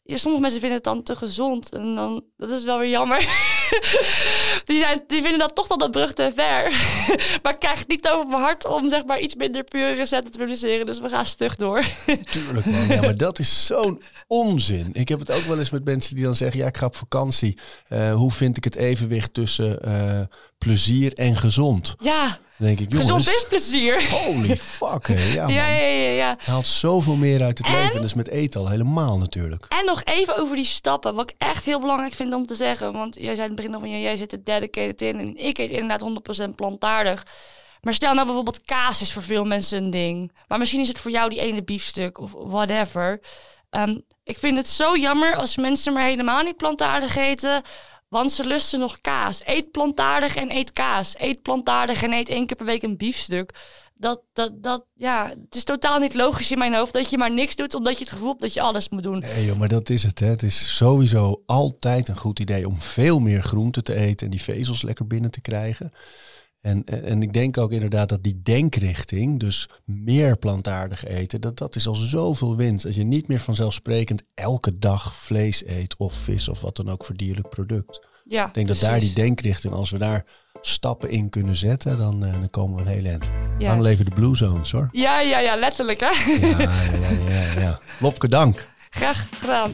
ja, sommige mensen vinden het dan te gezond. En dan, dat is wel weer jammer. die, zijn, die vinden dat toch dan dat brug te ver. maar ik krijg het niet over mijn hart om zeg maar iets minder pure recepten te produceren. Dus we gaan stug door. Tuurlijk man. Ja, maar dat is zo'n onzin. Ik heb het ook wel eens met mensen die dan zeggen... ja, ik ga op vakantie. Uh, hoe vind ik het evenwicht tussen uh, plezier en gezond? Ja, denk ik, jongens, gezond is plezier. Holy fuck, hè. Ja, ja, ja, ja, ja. Haalt zoveel meer uit het en, leven. Dus met eten al helemaal natuurlijk. En nog even over die stappen. Wat ik echt heel belangrijk vind om te zeggen. Want jij zei in het begin nog van... jij zit er dedicated in. En ik eet inderdaad 100% plantaardig. Maar stel nou bijvoorbeeld kaas is voor veel mensen een ding. Maar misschien is het voor jou die ene biefstuk of whatever. Um, ik vind het zo jammer als mensen maar helemaal niet plantaardig eten. Want ze lusten nog kaas. Eet plantaardig en eet kaas. Eet plantaardig en eet één keer per week een biefstuk. dat, dat, dat, ja, het is totaal niet logisch in mijn hoofd dat je maar niks doet omdat je het gevoel hebt dat je alles moet doen. Nee joh, maar dat is het. Hè. Het is sowieso altijd een goed idee om veel meer groente te eten en die vezels lekker binnen te krijgen. En, en ik denk ook inderdaad dat die denkrichting, dus meer plantaardig eten, dat, dat is al zoveel winst. Als je niet meer vanzelfsprekend elke dag vlees eet of vis of wat dan ook voor dierlijk product. Ja, ik denk dat daar die denkrichting, als we daar stappen in kunnen zetten, dan, uh, dan komen we een heel eind. Yes. Dan leven de blue zones hoor. Ja, ja, ja, letterlijk hè. Ja, ja, ja, ja. ja. Lopke, dank. Graag gedaan.